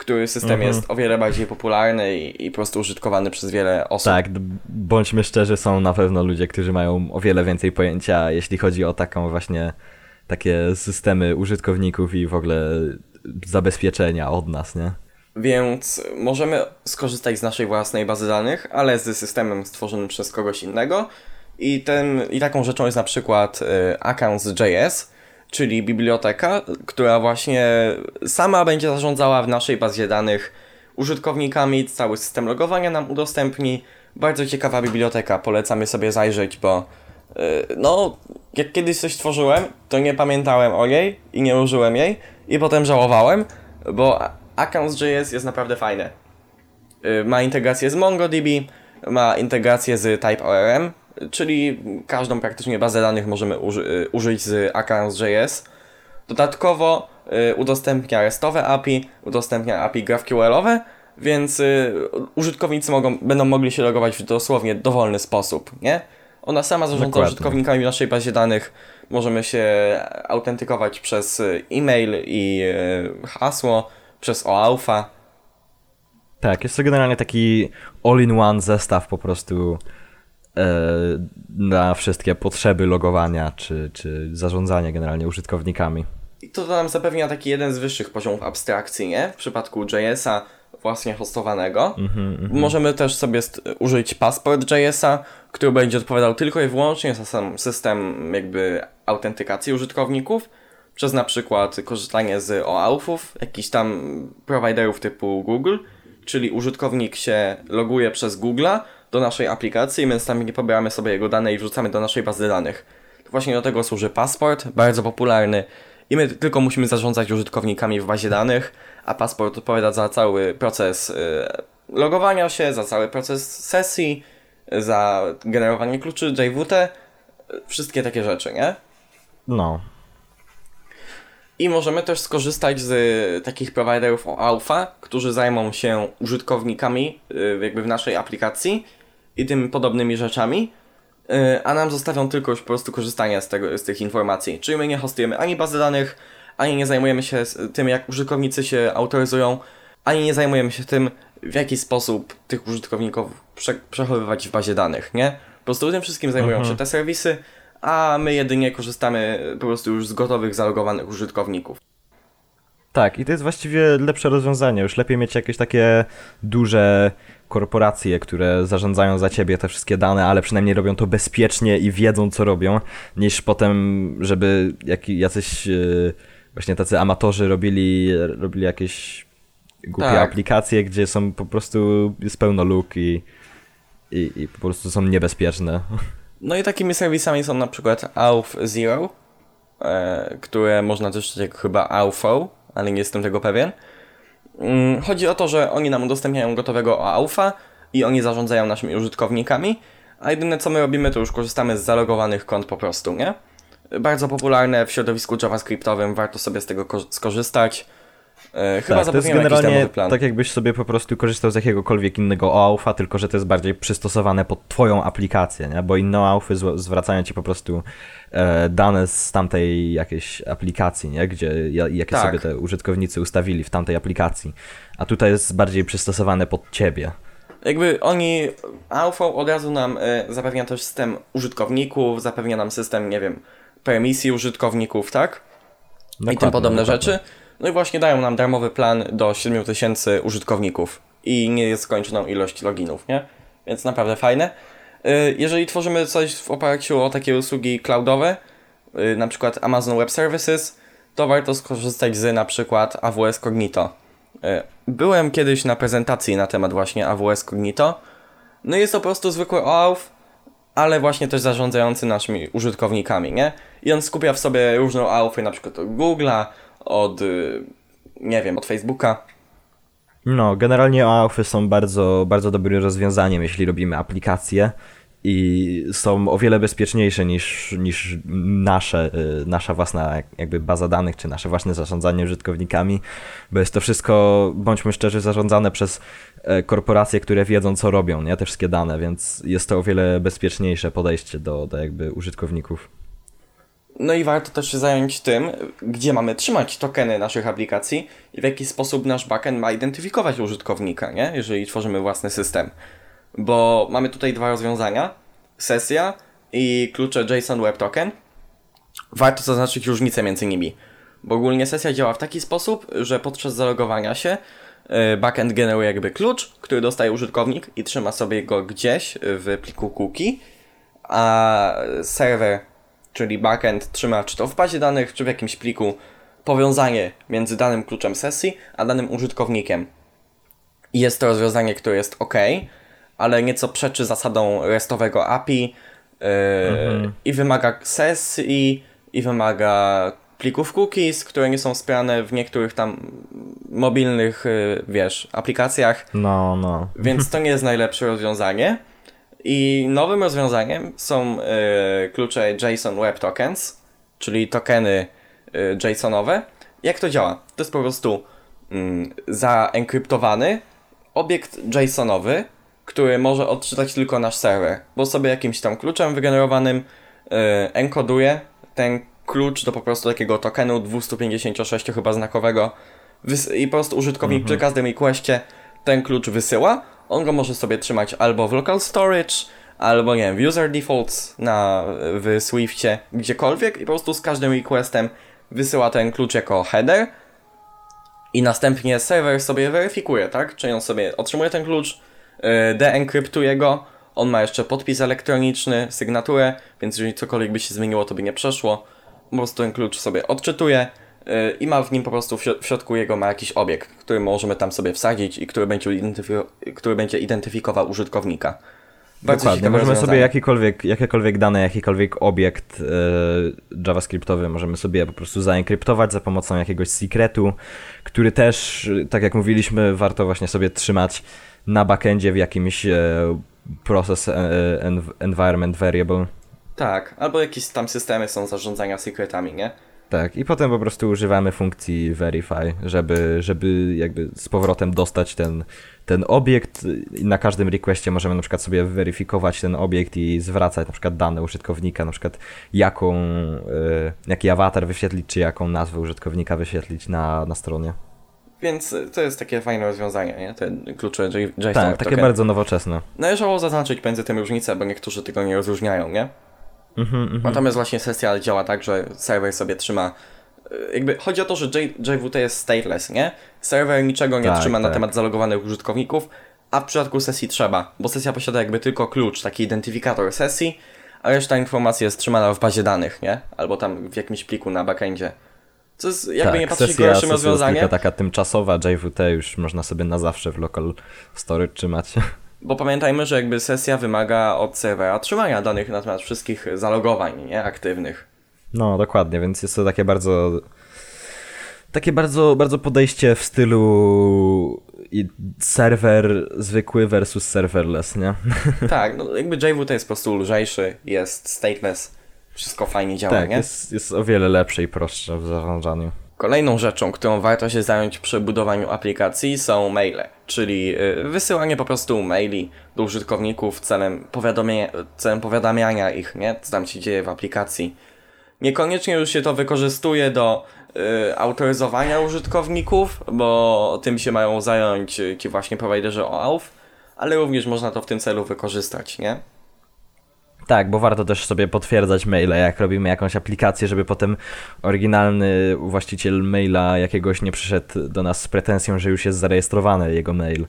który system Mhm. jest o wiele bardziej popularny i, i po prostu użytkowany przez wiele osób. Tak, bądźmy szczerzy, są na pewno ludzie, którzy mają o wiele więcej pojęcia, jeśli chodzi o taką właśnie takie systemy użytkowników i w ogóle zabezpieczenia od nas, nie? Więc możemy skorzystać z naszej własnej bazy danych, ale z systemem stworzonym przez kogoś innego. I, ten, i taką rzeczą jest na przykład y, Accounts.js, czyli biblioteka, która właśnie sama będzie zarządzała w naszej bazie danych użytkownikami, cały system logowania nam udostępni. Bardzo ciekawa biblioteka, polecamy sobie zajrzeć, bo yy, no, jak kiedyś coś tworzyłem, to nie pamiętałem o niej i nie użyłem jej i potem żałowałem, bo Accounts.js jest naprawdę fajne. Yy, ma integrację z MongoDB, ma integrację z TypeORM, czyli każdą praktycznie bazę danych możemy uży y, użyć z Accounts.js. Dodatkowo y, udostępnia RESTowe API, udostępnia API GraphQL-owe, więc y, użytkownicy mogą, będą mogli się logować w dosłownie dowolny sposób, nie? Ona sama zarządza Dokładnie. użytkownikami w naszej bazie danych. Możemy się autentykować przez e-mail i hasło, przez OAuth. Tak, jest to generalnie taki all-in-one zestaw po prostu na wszystkie potrzeby logowania czy, czy zarządzania generalnie użytkownikami. I to nam zapewnia taki jeden z wyższych poziomów abstrakcji, nie? W przypadku JS-a właśnie hostowanego. Mm -hmm, Możemy też sobie użyć Passport JS-a, który będzie odpowiadał tylko i wyłącznie za sam system jakby autentykacji użytkowników, przez na przykład korzystanie z OAuth-ów, jakichś tam prowajderów typu Google, czyli użytkownik się loguje przez Google'a do naszej aplikacji, my następnie pobieramy sobie jego dane i wrzucamy do naszej bazy danych. To właśnie do tego służy Passport, bardzo popularny i my tylko musimy zarządzać użytkownikami w bazie danych, a Passport odpowiada za cały proces y, logowania się, za cały proces sesji, za generowanie kluczy JWT, wszystkie takie rzeczy, nie? No, i możemy też skorzystać z takich providerów alfa, którzy zajmą się użytkownikami y, jakby w naszej aplikacji i tym podobnymi rzeczami, y, a nam zostawią tylko już po prostu korzystanie z, tego, z tych informacji. Czyli my nie hostujemy ani bazy danych, ani nie zajmujemy się tym, jak użytkownicy się autoryzują, ani nie zajmujemy się tym, w jaki sposób tych użytkowników prze przechowywać w bazie danych, nie? Po prostu tym wszystkim zajmują mhm. się te serwisy, a my jedynie korzystamy po prostu już z gotowych, zalogowanych użytkowników. Tak, i to jest właściwie lepsze rozwiązanie. Już lepiej mieć jakieś takie duże korporacje, które zarządzają za ciebie te wszystkie dane, ale przynajmniej robią to bezpiecznie i wiedzą, co robią, niż potem, żeby jak, jacyś yy, właśnie tacy amatorzy robili, robili jakieś głupie tak. aplikacje, gdzie są po prostu, jest pełno luk i, i, i po prostu są niebezpieczne. No i takimi serwisami są na przykład Auth Zero, e, które można też jako chyba Autho, ale nie jestem tego pewien. Mm, chodzi o to, że oni nam udostępniają gotowego Autha i oni zarządzają naszymi użytkownikami, a jedyne co my robimy to już korzystamy z zalogowanych kont po prostu, nie? Bardzo popularne w środowisku javascriptowym, warto sobie z tego skorzystać. E, chyba tak, to jest generalnie tak jakbyś sobie po prostu korzystał z jakiegokolwiek innego OAuth'a, tylko że to jest bardziej przystosowane pod twoją aplikację, nie? bo inne OAuth'y zwracają ci po prostu e, dane z tamtej jakiejś aplikacji, nie? gdzie jakie tak. sobie te użytkownicy ustawili w tamtej aplikacji, a tutaj jest bardziej przystosowane pod ciebie. Jakby oni, Auth od razu nam e, zapewnia też system użytkowników, zapewnia nam system, nie wiem, permisji użytkowników, tak? Dokładnie, I tym podobne dokładnie. rzeczy. No i właśnie dają nam darmowy plan do 7000 użytkowników i nie jest skończoną ilość loginów, nie? Więc naprawdę fajne. Y, jeżeli tworzymy coś w oparciu o takie usługi cloudowe, y, na przykład Amazon Web Services, to warto skorzystać z na przykład AWS Cognito. Y, byłem kiedyś na prezentacji na temat właśnie AWS Cognito. No jest to po prostu zwykły OAuth, ale właśnie też zarządzający naszymi użytkownikami, nie? I on skupia w sobie różne OAuThy, na przykład Google'a, od, y, nie wiem, od Facebooka. No, generalnie OAuThy są bardzo, bardzo dobrym rozwiązaniem, jeśli robimy aplikacje i są o wiele bezpieczniejsze niż, niż nasze, y, nasza własna jakby baza danych, czy nasze własne zarządzanie użytkownikami, bo jest to wszystko, bądźmy szczerzy, zarządzane przez e, korporacje, które wiedzą, co robią, nie? Te wszystkie dane, więc jest to o wiele bezpieczniejsze podejście do, do jakby użytkowników. No i warto też się zająć tym, gdzie mamy trzymać tokeny naszych aplikacji i w jaki sposób nasz backend ma identyfikować użytkownika, nie? jeżeli tworzymy własny system. Bo mamy tutaj dwa rozwiązania, sesja i klucze JSON Web Token. Warto zaznaczyć różnicę między nimi. Bo ogólnie sesja działa w taki sposób, że podczas zalogowania się y, backend generuje jakby klucz, który dostaje użytkownik i trzyma sobie go gdzieś w pliku cookie, a serwer czyli backend trzyma czy to w bazie danych, czy w jakimś pliku powiązanie między danym kluczem sesji, a danym użytkownikiem. Jest to rozwiązanie, które jest ok, ale nieco przeczy zasadom restowego API yy, mhm. i wymaga sesji, i wymaga plików cookies, które nie są wspierane w niektórych tam mobilnych, yy, wiesz, aplikacjach. No, no. Więc to nie jest najlepsze rozwiązanie. I nowym rozwiązaniem są yy, klucze JSON Web Tokens, czyli tokeny yy, JSONowe. Jak to działa? To jest po prostu mm, zaenkryptowany obiekt JSONowy, który może odczytać tylko nasz serwer, bo sobie jakimś tam kluczem wygenerowanym yy, enkoduje ten klucz do po prostu takiego tokenu 256 chyba znakowego i po prostu użytkownik mhm. przy każdym requestie ten klucz wysyła. On go może sobie trzymać albo w local storage, albo nie wiem, w user defaults na, w Swiftie, gdziekolwiek i po prostu z każdym requestem wysyła ten klucz jako header i następnie serwer sobie weryfikuje, tak? Czyli on sobie otrzymuje ten klucz, yy, deenkryptuje go, on ma jeszcze podpis elektroniczny, sygnaturę, więc jeżeli cokolwiek by się zmieniło, to by nie przeszło. Po prostu ten klucz sobie odczytuje i ma w nim po prostu w, środku jego ma jakiś obiekt, który możemy tam sobie wsadzić i który będzie, który będzie identyfikował użytkownika. Bardzo Dokładnie, możemy sobie jakikolwiek, jakiekolwiek dane, jakikolwiek obiekt e, javascriptowy możemy sobie po prostu zaenkryptować za pomocą jakiegoś secretu, który też, tak jak mówiliśmy, warto właśnie sobie trzymać na backendzie w jakimś e, process e, environment variable. Tak, albo jakieś tam systemy są zarządzania secretami, nie? Tak, i potem po prostu używamy funkcji verify, żeby, żeby jakby z powrotem dostać ten, ten obiekt. Na każdym requestie możemy na przykład sobie weryfikować ten obiekt i zwracać na przykład dane użytkownika, na przykład jaką, y, jaki awatar wyświetlić, czy jaką nazwę użytkownika wyświetlić na, na stronie. Więc to jest takie fajne rozwiązanie, nie? Te klucze JSON. Tak, takie bardzo nowoczesne. Należało zaznaczyć między tym różnicę, bo niektórzy tego nie rozróżniają, nie? Mm -hmm, Natomiast właśnie sesja działa tak, że serwer sobie trzyma e, jakby chodzi o to, że JWT jest stateless, nie? Serwer niczego nie tak, trzyma tak. na temat zalogowanych użytkowników, a w przypadku sesji trzeba, bo sesja posiada jakby tylko klucz, taki identyfikator sesji, a reszta informacji jest trzymana w bazie danych, nie? Albo tam w jakimś pliku na backendzie. Co jest jakby tak, nie patrzeć gorszym rozwiązaniem. taka tymczasowa JWT już można sobie na zawsze w local storage trzymać. Bo pamiętajmy, że jakby sesja wymaga od serwera trzymania danych na temat wszystkich zalogowań, nie? Aktywnych. No, dokładnie, więc jest to takie bardzo takie bardzo, bardzo podejście w stylu serwer zwykły versus serverless, nie? Tak, no jakby JW jest po prostu lżejszy, jest stateless, wszystko fajnie działa, tak, nie? Jest, jest o wiele lepsze i prostsze w zarządzaniu. Kolejną rzeczą, którą warto się zająć przy budowaniu aplikacji są maile, czyli y, wysyłanie po prostu maili do użytkowników celem, celem powiadamiania ich, nie? co tam się dzieje w aplikacji. Niekoniecznie już się to wykorzystuje do y, autoryzowania użytkowników, bo tym się mają zająć ci właśnie prowajderzy OAuth, ale również można to w tym celu wykorzystać, nie? Tak, bo warto też sobie potwierdzać maile, jak robimy jakąś aplikację, żeby potem oryginalny właściciel maila jakiegoś nie przyszedł do nas z pretensją, że już jest zarejestrowany jego mail.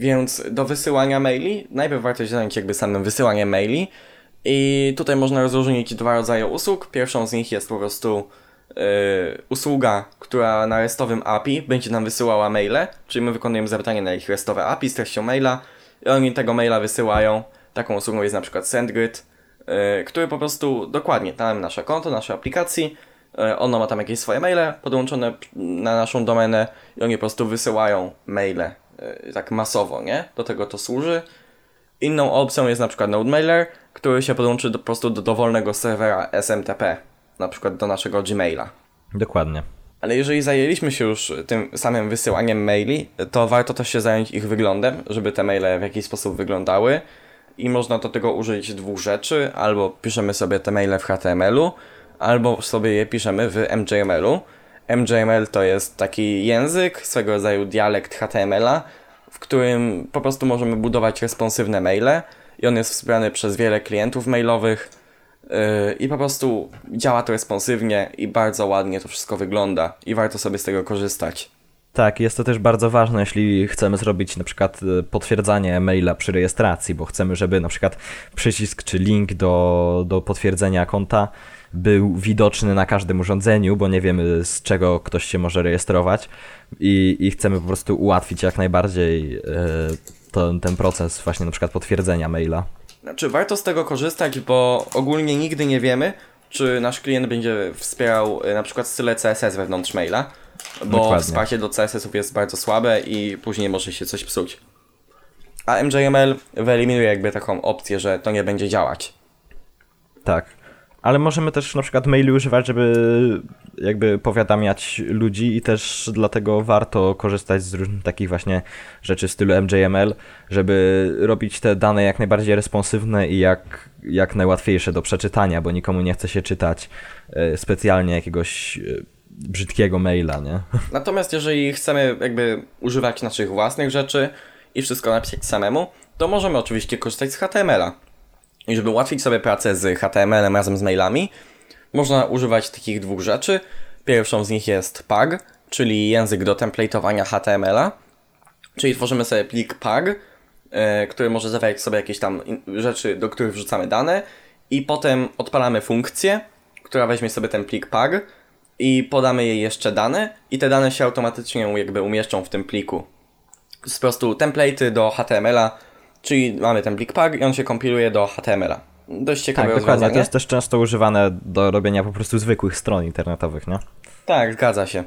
Więc do wysyłania maili, najpierw warto się zająć jakby samym wysyłaniem maili i tutaj można rozróżnić dwa rodzaje usług. Pierwszą z nich jest po prostu yy, usługa, która na restowym API będzie nam wysyłała maile, czyli my wykonujemy zadanie na ich restowe API z treścią maila i oni tego maila wysyłają Taką usługą jest na przykład SendGrid, yy, który po prostu dokładnie tam nasze konto, naszej aplikacji, yy, ono ma tam jakieś swoje maile podłączone na naszą domenę i oni po prostu wysyłają maile yy, tak masowo, nie? Do tego to służy. Inną opcją jest na przykład NodeMailer, który się podłączy do, po prostu do dowolnego serwera SMTP, na przykład do naszego Gmaila. Dokładnie. Ale jeżeli zajęliśmy się już tym samym wysyłaniem maili, to warto też się zająć ich wyglądem, żeby te maile w jakiś sposób wyglądały i można do tego użyć dwóch rzeczy, albo piszemy sobie te maile w HTML-u, albo sobie je piszemy w MJML-u. MJML to jest taki język, swego rodzaju dialekt HTML-a, w którym po prostu możemy budować responsywne maile i on jest wspierany przez wiele klientów mailowych yy, i po prostu działa to responsywnie i bardzo ładnie to wszystko wygląda i warto sobie z tego korzystać. Tak, jest to też bardzo ważne, jeśli chcemy zrobić na przykład e, potwierdzanie maila przy rejestracji, bo chcemy, żeby na przykład przycisk czy link do, do potwierdzenia konta był widoczny na każdym urządzeniu, bo nie wiemy z czego ktoś się może rejestrować i, i chcemy po prostu ułatwić jak najbardziej e, to, ten proces właśnie na przykład potwierdzenia maila. Znaczy, warto z tego korzystać, bo ogólnie nigdy nie wiemy, czy nasz klient będzie wspierał e, na przykład style CSS wewnątrz maila, bo Dokładnie. wsparcie do CSS-ów jest bardzo słabe i później może się coś psuć. A MJML wyeliminuje jakby taką opcję, że to nie będzie działać. Tak. Ale możemy też na przykład maili używać, żeby jakby powiadamiać ludzi i też dlatego warto korzystać z różnych takich właśnie rzeczy w stylu MJML, żeby robić te dane jak najbardziej responsywne i jak, jak najłatwiejsze do przeczytania, bo nikomu nie chce się czytać e, specjalnie jakiegoś e, brzydkiego maila, nie? Natomiast jeżeli chcemy jakby używać naszych własnych rzeczy i wszystko napisać samemu, to możemy oczywiście korzystać z HTML-a. I żeby ułatwić sobie pracę z HTML-em razem z mailami, można używać takich dwóch rzeczy. Pierwszą z nich jest PAG, czyli język do templatowania HTML-a. Czyli tworzymy sobie plik PAG, e, który może zawierać sobie jakieś tam rzeczy, do których wrzucamy dane i potem odpalamy funkcję, która weźmie sobie ten plik PAG i podamy jej jeszcze dane i te dane się automatycznie jakby umieszczą w tym pliku. To jest po prostu template'y do HTML-a, czyli mamy ten plik PAG i on się kompiluje do HTML-a. Dość ciekawe Tak, dokładnie. rozwiązanie. To jest też często używane do robienia po prostu zwykłych stron internetowych, nie? Tak, zgadza się.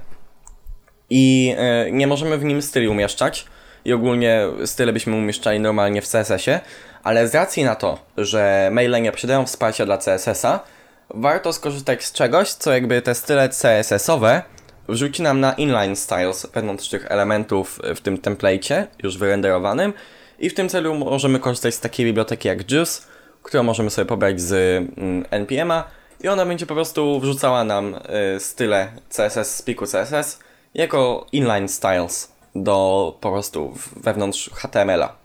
I e, nie możemy w nim styli umieszczać. I ogólnie style byśmy umieszczali normalnie w CSS-ie, ale z racji na to, że maile nie posiadają wsparcia dla CSS-a, warto skorzystać z czegoś, co jakby te style CSS-owe wrzuci nam na inline styles wewnątrz tych elementów w tym template'cie już wyrenderowanym i w tym celu możemy korzystać z takiej biblioteki jak Juice, którą możemy sobie pobrać z mm, npm-a i ona będzie po prostu wrzucała nam y, style CSS z pliku CSS jako inline styles do po prostu wewnątrz HTML-a.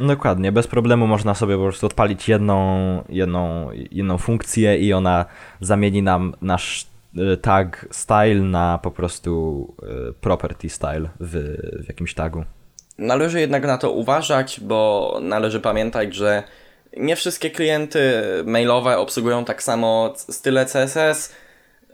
Dokładnie, bez problemu można sobie po prostu odpalić jedną, jedną, jedną funkcję i ona zamieni nam nasz y, tag style na po prostu y, property style w, w jakimś tagu. Należy jednak na to uważać, bo należy pamiętać, że nie wszystkie klienty mailowe obsługują tak samo style CSS,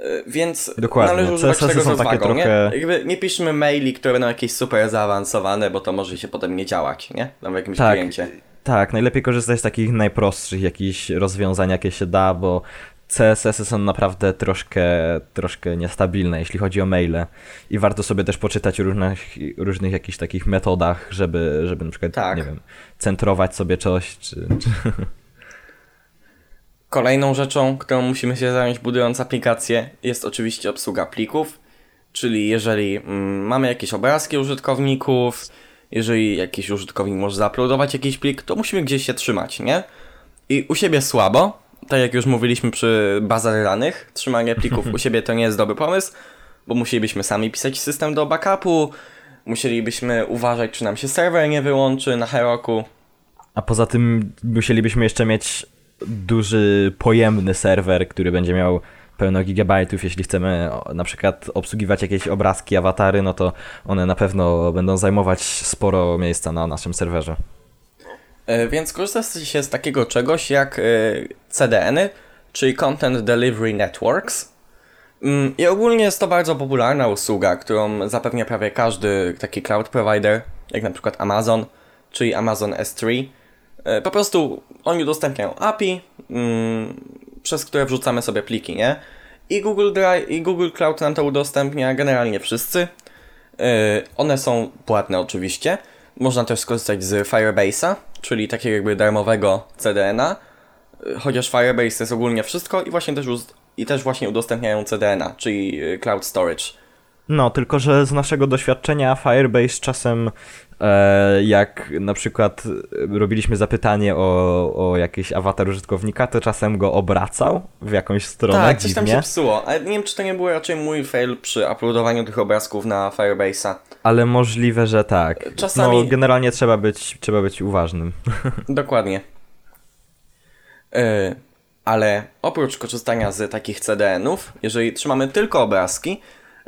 y, więc Dokładnie. należy używać CSS-y tego z rozwagą, trochę- nie? Jakby nie piszmy maili, które będą jakieś super zaawansowane, bo to może się potem nie działać, nie? Tam w jakimś Tak. kliencie. Tak, najlepiej korzystać z takich najprostszych jakichś rozwiązań, jakie się da, bo CSS-y są naprawdę troszkę, troszkę niestabilne, jeśli chodzi o maile. I warto sobie też poczytać o różnych, różnych jakichś takich metodach, żeby, żeby na przykład, Tak. nie wiem, centrować sobie coś, czy, czy... Kolejną rzeczą, którą musimy się zająć budując aplikację jest oczywiście obsługa plików, czyli jeżeli mm, mamy jakieś obrazki użytkowników, jeżeli jakiś użytkownik może zauploadować jakiś plik, to musimy gdzieś się trzymać, nie? I u siebie słabo, tak jak już mówiliśmy przy bazach danych, trzymanie plików u siebie to nie jest dobry pomysł, bo musielibyśmy sami pisać system do backupu, musielibyśmy uważać, czy nam się serwer nie wyłączy na Heroku, A poza tym musielibyśmy jeszcze mieć duży, pojemny serwer, który będzie miał pełno gigabajtów. Jeśli chcemy na przykład obsługiwać jakieś obrazki, awatary, no to one na pewno będą zajmować sporo miejsca na naszym serwerze. E, Więc korzysta się z takiego czegoś jak e, CDN-y, czyli Content Delivery Networks. Mm, I ogólnie jest to bardzo popularna usługa, którą zapewnia prawie każdy taki cloud provider, jak na przykład Amazon, czyli Amazon S3. E, Po prostu oni udostępniają API, mm, przez które wrzucamy sobie pliki, nie? I Google Drive, i Google Cloud nam to udostępnia, generalnie wszyscy. One są płatne oczywiście. Można też skorzystać z Firebase'a, czyli takiego jakby darmowego CDN-a. Chociaż Firebase jest ogólnie wszystko i właśnie też, i też właśnie udostępniają CDN-a, czyli e, Cloud Storage. No, tylko że z naszego doświadczenia Firebase czasem, jak na przykład e, robiliśmy zapytanie o, o jakiś awatar użytkownika, to czasem go obracał w jakąś stronę tak, coś tam dziwnie. się psuło, ale nie wiem czy to nie był raczej mój fail przy uploadowaniu tych obrazków na Firebase'a. Ale możliwe, że tak. Czasami- No, generalnie trzeba być, trzeba być uważnym. Dokładnie. Yy, ale oprócz korzystania z takich CDN-ów, jeżeli trzymamy tylko obrazki,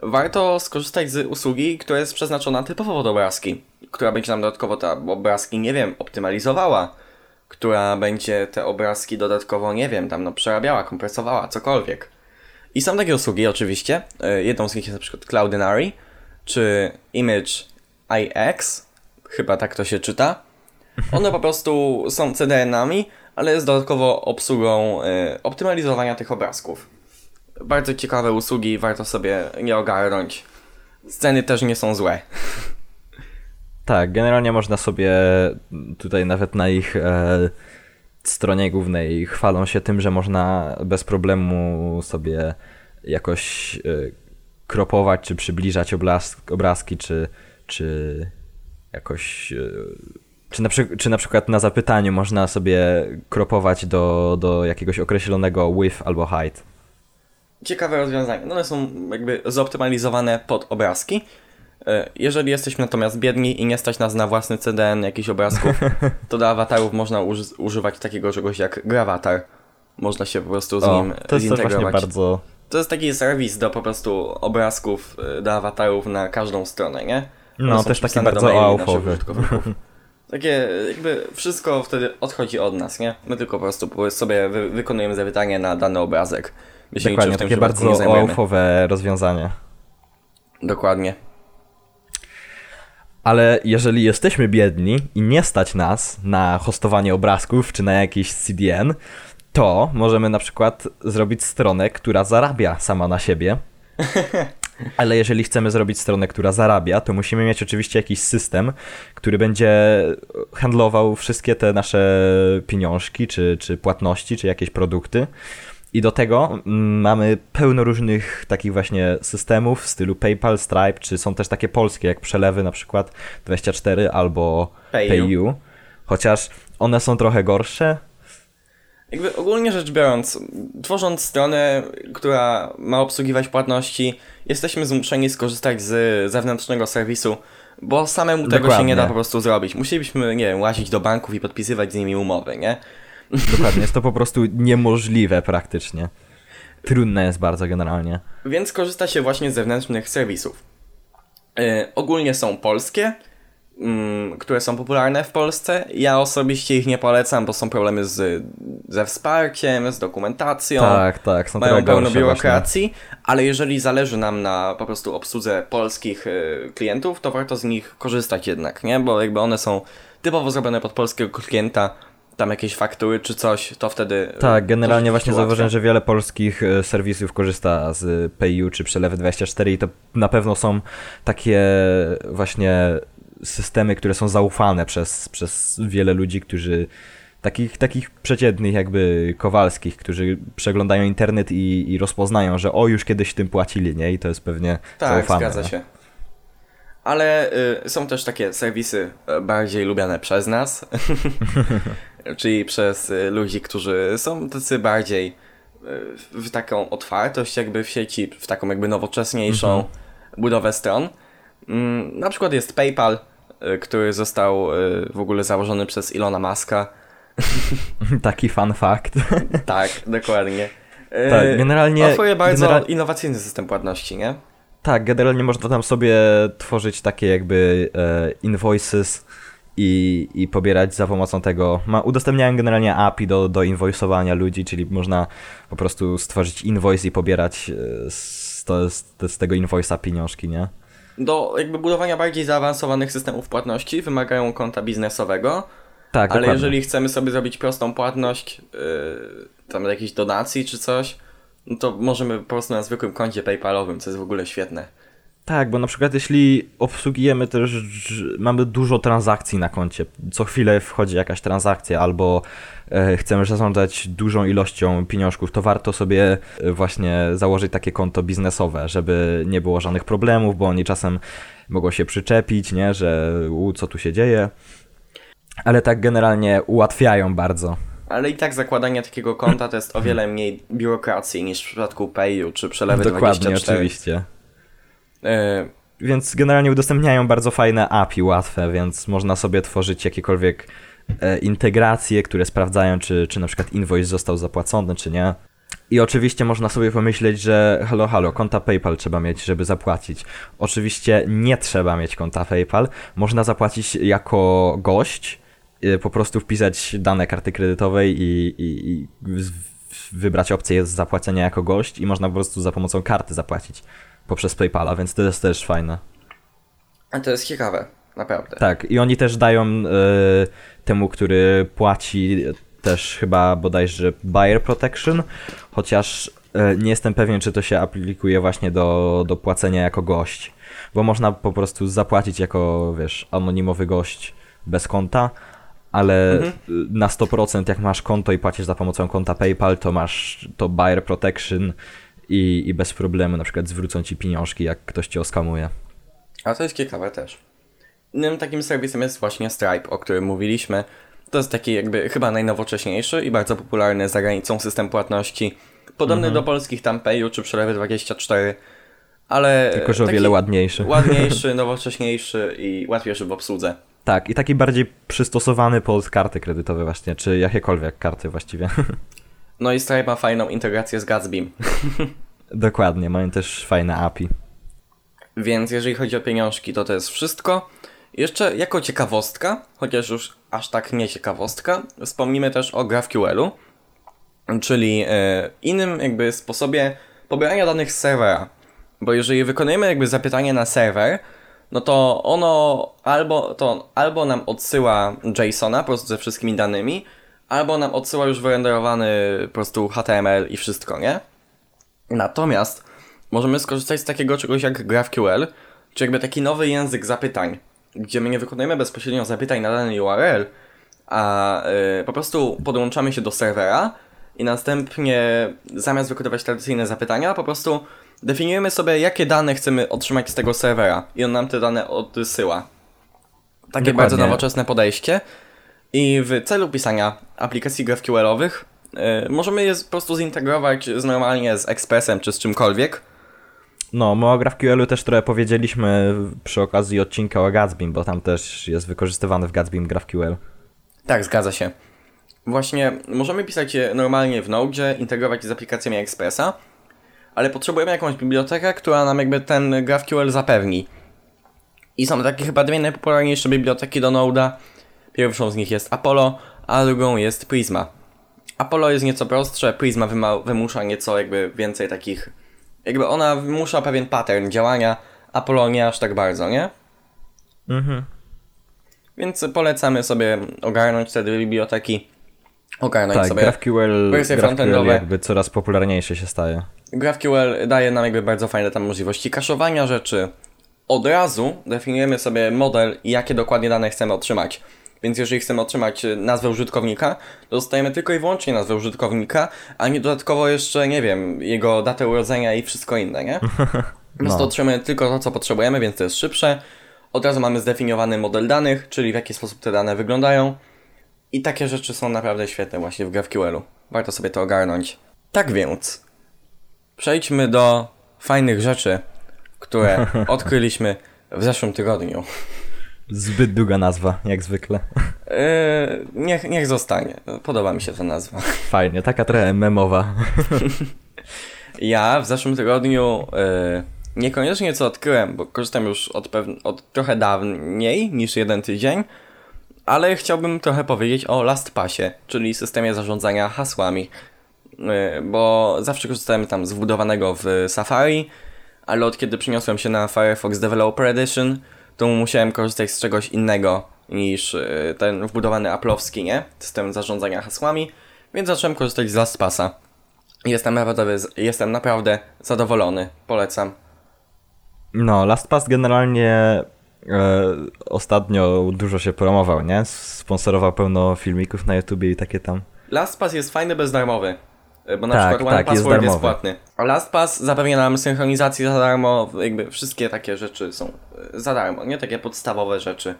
warto skorzystać z usługi, która jest przeznaczona typowo pod obrazki, która będzie nam dodatkowo te obrazki, nie wiem, optymalizowała, która będzie te obrazki dodatkowo, nie wiem, tam no przerabiała, kompresowała, cokolwiek. I są takie usługi oczywiście. E, jedną z nich jest na przykład Cloudinary, czy Image IX, chyba tak to się czyta. One po prostu są CDN-ami, ale jest dodatkowo obsługą y, optymalizowania tych obrazków. Bardzo ciekawe usługi, warto sobie nie ogarnąć. Sceny też nie są złe. Tak, generalnie można sobie tutaj nawet na ich e, stronie głównej chwalą się tym, że można bez problemu sobie jakoś e, kropować czy przybliżać obrazki, czy, czy jakoś. E, czy na, czy na przykład na zapytaniu można sobie kropować do, do jakiegoś określonego width albo height. Ciekawe rozwiązanie. No one są jakby zoptymalizowane pod obrazki. E, jeżeli jesteśmy natomiast biedni i nie stać nas na własny CDN jakichś obrazków, to do awatarów można uży używać takiego czegoś jak grawatar. Można się po prostu z o, nim to jest właśnie bardzo... To jest taki serwis do po prostu obrazków, e, do awatarów na każdą stronę, nie? No, też taki bardzo aufowy. Takie jakby wszystko wtedy odchodzi od nas, nie? My tylko po prostu sobie wy wykonujemy zawitanie na dany obrazek. My Dokładnie, takie bardzo aufowe rozwiązanie. Dokładnie. Ale jeżeli jesteśmy biedni i nie stać nas na hostowanie obrazków czy na jakiś CDN, to możemy na przykład zrobić stronę, która zarabia sama na siebie. Ale jeżeli chcemy zrobić stronę, która zarabia, to musimy mieć oczywiście jakiś system, który będzie handlował wszystkie te nasze pieniążki, czy, czy płatności, czy jakieś produkty. I do tego mm, mamy pełno różnych takich właśnie systemów w stylu PayPal, Stripe, czy są też takie polskie, jak przelewy na przykład 24 albo PayU. PayU. Chociaż one są trochę gorsze, jakby ogólnie rzecz biorąc, tworząc stronę, która ma obsługiwać płatności, jesteśmy zmuszeni skorzystać z zewnętrznego serwisu, bo samemu Dokładnie. tego się nie da po prostu zrobić. Musielibyśmy, nie wiem, łazić do banków i podpisywać z nimi umowy, nie? Dokładnie, jest to po prostu niemożliwe praktycznie. Trudne jest bardzo generalnie. Więc korzysta się właśnie z zewnętrznych serwisów. Yy, ogólnie są polskie, Mm, które są popularne w Polsce. Ja osobiście ich nie polecam, bo są problemy z, ze wsparciem, z dokumentacją. Tak, tak, są mają pełno biurokracji, właśnie. ale jeżeli zależy nam na po prostu obsłudze polskich y, klientów, to warto z nich korzystać jednak, nie? Bo jakby one są typowo zrobione pod polskiego klienta, tam jakieś faktury czy coś, to wtedy. Y, tak, generalnie właśnie zauważyłem, że wiele polskich y, serwisów korzysta z PayU czy Przelewy24 i to na pewno są takie właśnie systemy, które są zaufane przez, przez wiele ludzi, którzy takich, takich przeciętnych jakby Kowalskich, którzy przeglądają internet i, i rozpoznają, że o, już kiedyś tym płacili, nie? I to jest pewnie tak, zaufane. Tak, zgadza się. Ale y, są też takie serwisy y, bardziej lubiane przez nas, czyli przez y, ludzi, którzy są tacy bardziej y, w taką otwartość jakby w sieci, w taką jakby nowocześniejszą mhm. budowę stron. Mm, na przykład jest PayPal, y, który został w ogóle założony przez Ilona Maska. Taki fun fact. tak, dokładnie. Tak, generalnie... Oferuje bardzo general... innowacyjny system płatności, nie? Tak, generalnie można tam sobie tworzyć takie jakby e, invoices i, i pobierać za pomocą tego. Ma, udostępniają generalnie API do, do invoiceowania ludzi, czyli można po prostu stworzyć invoice i pobierać z, to, z, z tego invoice'a pieniążki, nie? do jakby budowania bardziej zaawansowanych systemów płatności wymagają konta biznesowego. Tak, ale dokładnie. jeżeli chcemy sobie zrobić prostą płatność, yy, tam jakiejś donacji czy coś, no to możemy po prostu na zwykłym koncie PayPalowym, co jest w ogóle świetne. Tak, bo na przykład jeśli obsługujemy też, mamy dużo transakcji na koncie, co chwilę wchodzi jakaś transakcja albo e, chcemy zarządzać dużą ilością pieniążków, to warto sobie e, właśnie założyć takie konto biznesowe, żeby nie było żadnych problemów, bo oni czasem mogą się przyczepić, nie, że u, co tu się dzieje. Ale tak generalnie ułatwiają bardzo. Ale i tak zakładanie takiego konta to jest o wiele mniej biurokracji niż w przypadku Payu czy przelewy Dokładnie, 24. oczywiście. E, więc generalnie udostępniają bardzo fajne API łatwe, więc można sobie tworzyć jakiekolwiek e, integracje, które sprawdzają, czy, czy na przykład invoice został zapłacony, czy nie. I oczywiście można sobie pomyśleć, że halo, halo, konta PayPal trzeba mieć, żeby zapłacić. Oczywiście nie trzeba mieć konta PayPal. Można zapłacić jako gość y, po prostu wpisać dane karty kredytowej i, i, i wybrać opcję zapłacenia jako gość i można po prostu za pomocą karty zapłacić poprzez PayPala, więc to jest też fajne. A to jest ciekawe, naprawdę. Tak, i oni też dają y, temu, który płaci też chyba bodajże buyer protection, chociaż y, nie jestem pewien, czy to się aplikuje właśnie do, do płacenia jako gość, bo można po prostu zapłacić jako, wiesz, anonimowy gość bez konta, ale mhm. na 100% jak masz konto i płacisz za pomocą konta PayPal, to masz to buyer protection i, i bez problemu na przykład zwrócą ci pieniążki, jak ktoś cię oskamuje. A to jest ciekawe też. Innym takim serwisem jest właśnie Stripe, o którym mówiliśmy. To jest taki jakby chyba najnowocześniejszy i bardzo popularny za granicą system płatności. Podobny mhm. do polskich Tampeju czy Przelewy24, ale... Tylko, że o wiele ładniejszy. Ładniejszy, nowocześniejszy i łatwiejszy w obsłudze. Tak, i taki bardziej przystosowany pod karty kredytowe właśnie, czy jakiekolwiek karty właściwie. No i Stripe ma fajną integrację z Gatsbym. Dokładnie, mają też fajne API. Więc jeżeli chodzi o pieniążki, to to jest wszystko. Jeszcze jako ciekawostka, chociaż już aż tak nie ciekawostka, wspomnimy też o GraphQL-u, czyli e, innym jakby sposobie pobierania danych z serwera. Bo jeżeli wykonujemy jakby zapytanie na serwer, no to ono albo, to albo nam odsyła JSONa po prostu ze wszystkimi danymi, albo nam odsyła już wyrenderowany po prostu HTML i wszystko, nie? Natomiast możemy skorzystać z takiego czegoś jak GraphQL, czy jakby taki nowy język zapytań, gdzie my nie wykonujemy bezpośrednio zapytań na dany URL, a yy, po prostu podłączamy się do serwera i następnie zamiast wykonywać tradycyjne zapytania, po prostu definiujemy sobie, jakie dane chcemy otrzymać z tego serwera i on nam te dane odsyła. Takie Dokładnie. bardzo nowoczesne podejście. I w celu pisania aplikacji GraphQL-owych yy, możemy je po prostu zintegrować z normalnie z Expressem czy z czymkolwiek. No, my o GraphQL-u też trochę powiedzieliśmy przy okazji odcinka o Gatsbym, bo tam też jest wykorzystywany w Gatsbym GraphQL. Tak, zgadza się. Właśnie możemy pisać je normalnie w Node, integrować z aplikacjami Expressa, ale potrzebujemy jakąś bibliotekę, która nam jakby ten GraphQL zapewni. I są takie chyba dwie najpopularniejsze biblioteki do Node'a. Pierwszą z nich jest Apollo, a drugą jest Prisma. Apollo jest nieco prostsze, Prisma wymusza nieco jakby więcej takich... Jakby ona wymusza pewien pattern działania, Apollo nie aż tak bardzo, nie? Mhm. Więc polecamy sobie ogarnąć te dwie biblioteki. Ogarnąć tak, sobie GraphQL, wersje GraphQL jakby coraz popularniejsze się staje. GraphQL daje nam jakby bardzo fajne tam możliwości kaszowania rzeczy. Od razu definiujemy sobie model i jakie dokładnie dane chcemy otrzymać. Więc jeżeli chcemy otrzymać nazwę użytkownika, to dostajemy tylko i wyłącznie nazwę użytkownika, a nie dodatkowo jeszcze, nie wiem, jego datę urodzenia i wszystko inne, nie? Więc no. to otrzymujemy tylko to, co potrzebujemy, więc to jest szybsze. Od razu mamy zdefiniowany model danych, czyli w jaki sposób te dane wyglądają. I takie rzeczy są naprawdę świetne właśnie w GraphQL-u. Warto sobie to ogarnąć. Tak więc, przejdźmy do fajnych rzeczy, które odkryliśmy w zeszłym tygodniu. Zbyt długa nazwa, jak zwykle. Yy, niech, niech zostanie. Podoba mi się ta nazwa. Fajnie, taka trochę memowa. ja w zeszłym tygodniu yy, niekoniecznie co odkryłem, bo korzystam już od, od trochę dawniej niż jeden tydzień, ale chciałbym trochę powiedzieć o LastPassie, czyli systemie zarządzania hasłami. Y, bo zawsze korzystałem tam z wbudowanego w Safari, ale od kiedy przeniosłem się na Firefox Developer Edition, to musiałem korzystać z czegoś innego niż y, ten wbudowany Apple'owski, nie? System zarządzania hasłami, więc zacząłem korzystać z LastPassa. Jestem naprawdę, jestem naprawdę zadowolony. Polecam. No, LastPass generalnie e, ostatnio dużo się promował, nie? Sponsorował pełno filmików na YouTubie i takie tam. LastPass jest fajny bezdarmowy. E, bo na tak, przykład tak, OnePassword jest, jest płatny. A LastPass zapewnia nam synchronizację za darmo, jakby wszystkie takie rzeczy są e, za darmo, nie? Takie podstawowe rzeczy.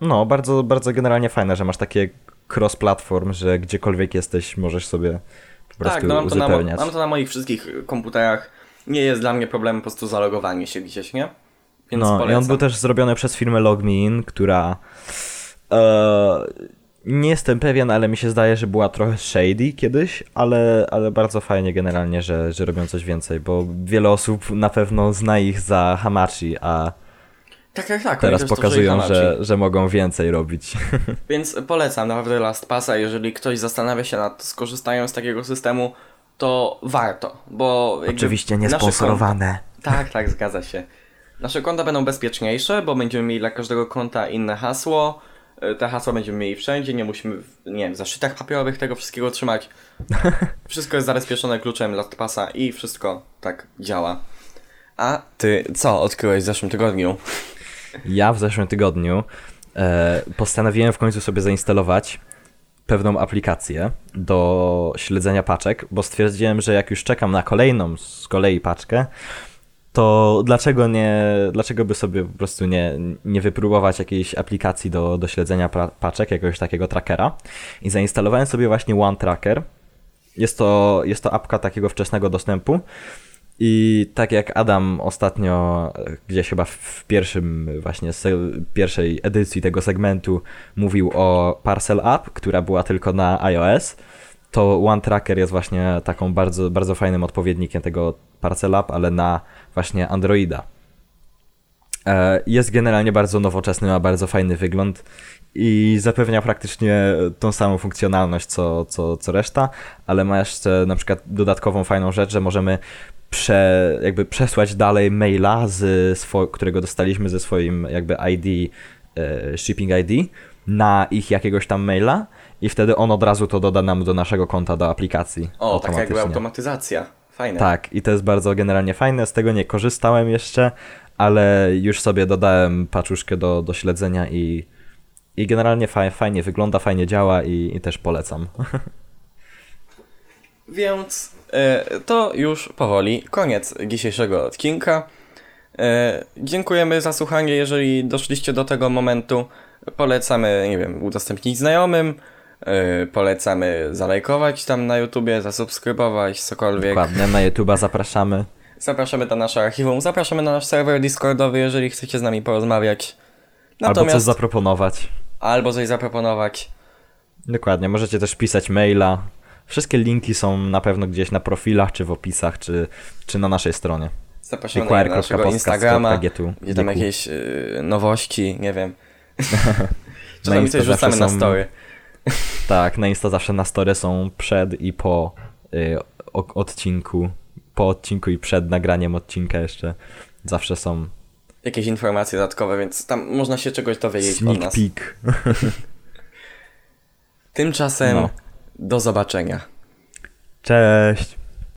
No, bardzo, bardzo generalnie fajne, że masz takie cross-platform, że gdziekolwiek jesteś, możesz sobie po prostu tak, no mam. To na, mam to na moich wszystkich komputerach. Nie jest dla mnie problemem po prostu zalogowanie się gdzieś, nie? Więc no, polecam. i on był też zrobiony przez firmę LogMeIn, która e, nie jestem pewien, ale mi się zdaje, że była trochę shady kiedyś, ale, ale bardzo fajnie generalnie, że, że robią coś więcej, bo wiele osób na pewno zna ich za Hamachi, a Tak, tak, tak. Teraz pokazują, że, że mogą więcej robić. Więc polecam naprawdę Last Passa, jeżeli ktoś zastanawia się nad skorzystaniem z takiego systemu, to warto, bo Oczywiście niesponsorowane. Konta, tak, tak, zgadza się. Nasze konta będą bezpieczniejsze, bo będziemy mieli dla każdego konta inne hasło. Y, Te hasła będziemy mieli wszędzie, nie musimy, w, nie wiem, w zaszytach papierowych tego wszystkiego trzymać. Wszystko jest zabezpieczone kluczem LastPassa i wszystko tak działa. A ty co odkryłeś w zeszłym tygodniu? Ja w zeszłym tygodniu e, postanowiłem w końcu sobie zainstalować pewną aplikację do śledzenia paczek, bo stwierdziłem, że jak już czekam na kolejną z kolei paczkę, to dlaczego nie, dlaczego by sobie po prostu nie, nie wypróbować jakiejś aplikacji do, do śledzenia paczek, jakiegoś takiego trackera. I zainstalowałem sobie właśnie One Tracker. Jest to, jest to apka takiego wczesnego dostępu. I tak jak Adam ostatnio, e, gdzieś chyba w- pierwszym właśnie pierwszej edycji tego segmentu mówił o Parcel App, która była tylko na iOS, to One Tracker jest właśnie taką bardzo, bardzo fajnym odpowiednikiem tego Parcel App, ale na właśnie Androida. E, Jest generalnie bardzo nowoczesny, ma bardzo fajny wygląd i zapewnia praktycznie tą samą funkcjonalność co, co, co reszta, ale ma jeszcze na przykład dodatkową fajną rzecz, że możemy prze, jakby przesłać dalej maila, z swo- którego dostaliśmy ze swoim jakby ID, e, shipping ID, na ich jakiegoś tam maila i wtedy on od razu to doda nam do naszego konta, do aplikacji. O, tak jakby automatyzacja. Fajne. Tak, i to jest bardzo generalnie fajne. Z tego nie korzystałem jeszcze, ale już sobie dodałem paczuszkę do, do śledzenia i, i generalnie fa- fajnie wygląda, fajnie działa i, i też polecam. Więc e, to już powoli koniec dzisiejszego odcinka. E, dziękujemy za słuchanie. Jeżeli doszliście do tego momentu, polecamy, nie wiem, udostępnić znajomym. E, polecamy zalajkować tam na YouTubie, zasubskrybować, cokolwiek. Dokładnie, na YouTube'a zapraszamy. Zapraszamy do naszego archiwum, zapraszamy na nasz serwer Discordowy, jeżeli chcecie z nami porozmawiać. Albo coś Natomiast zaproponować. albo coś zaproponować. Dokładnie, możecie też pisać maila. Wszystkie linki są na pewno gdzieś na profilach, czy w opisach, czy, czy na naszej stronie. Zapraszamy na naszego Instagrama, Instagrama, gdzie tam jakieś y, nowości, nie wiem. Czasami coś rzucamy zawsze na są- story. Tak, na Insta zawsze na story są przed i po y, o, odcinku. Po odcinku i przed nagraniem odcinka jeszcze zawsze są Jakieś informacje dodatkowe, więc tam można się czegoś dowiedzieć od sneak nas. peek. Tymczasem No. do zobaczenia. Cześć!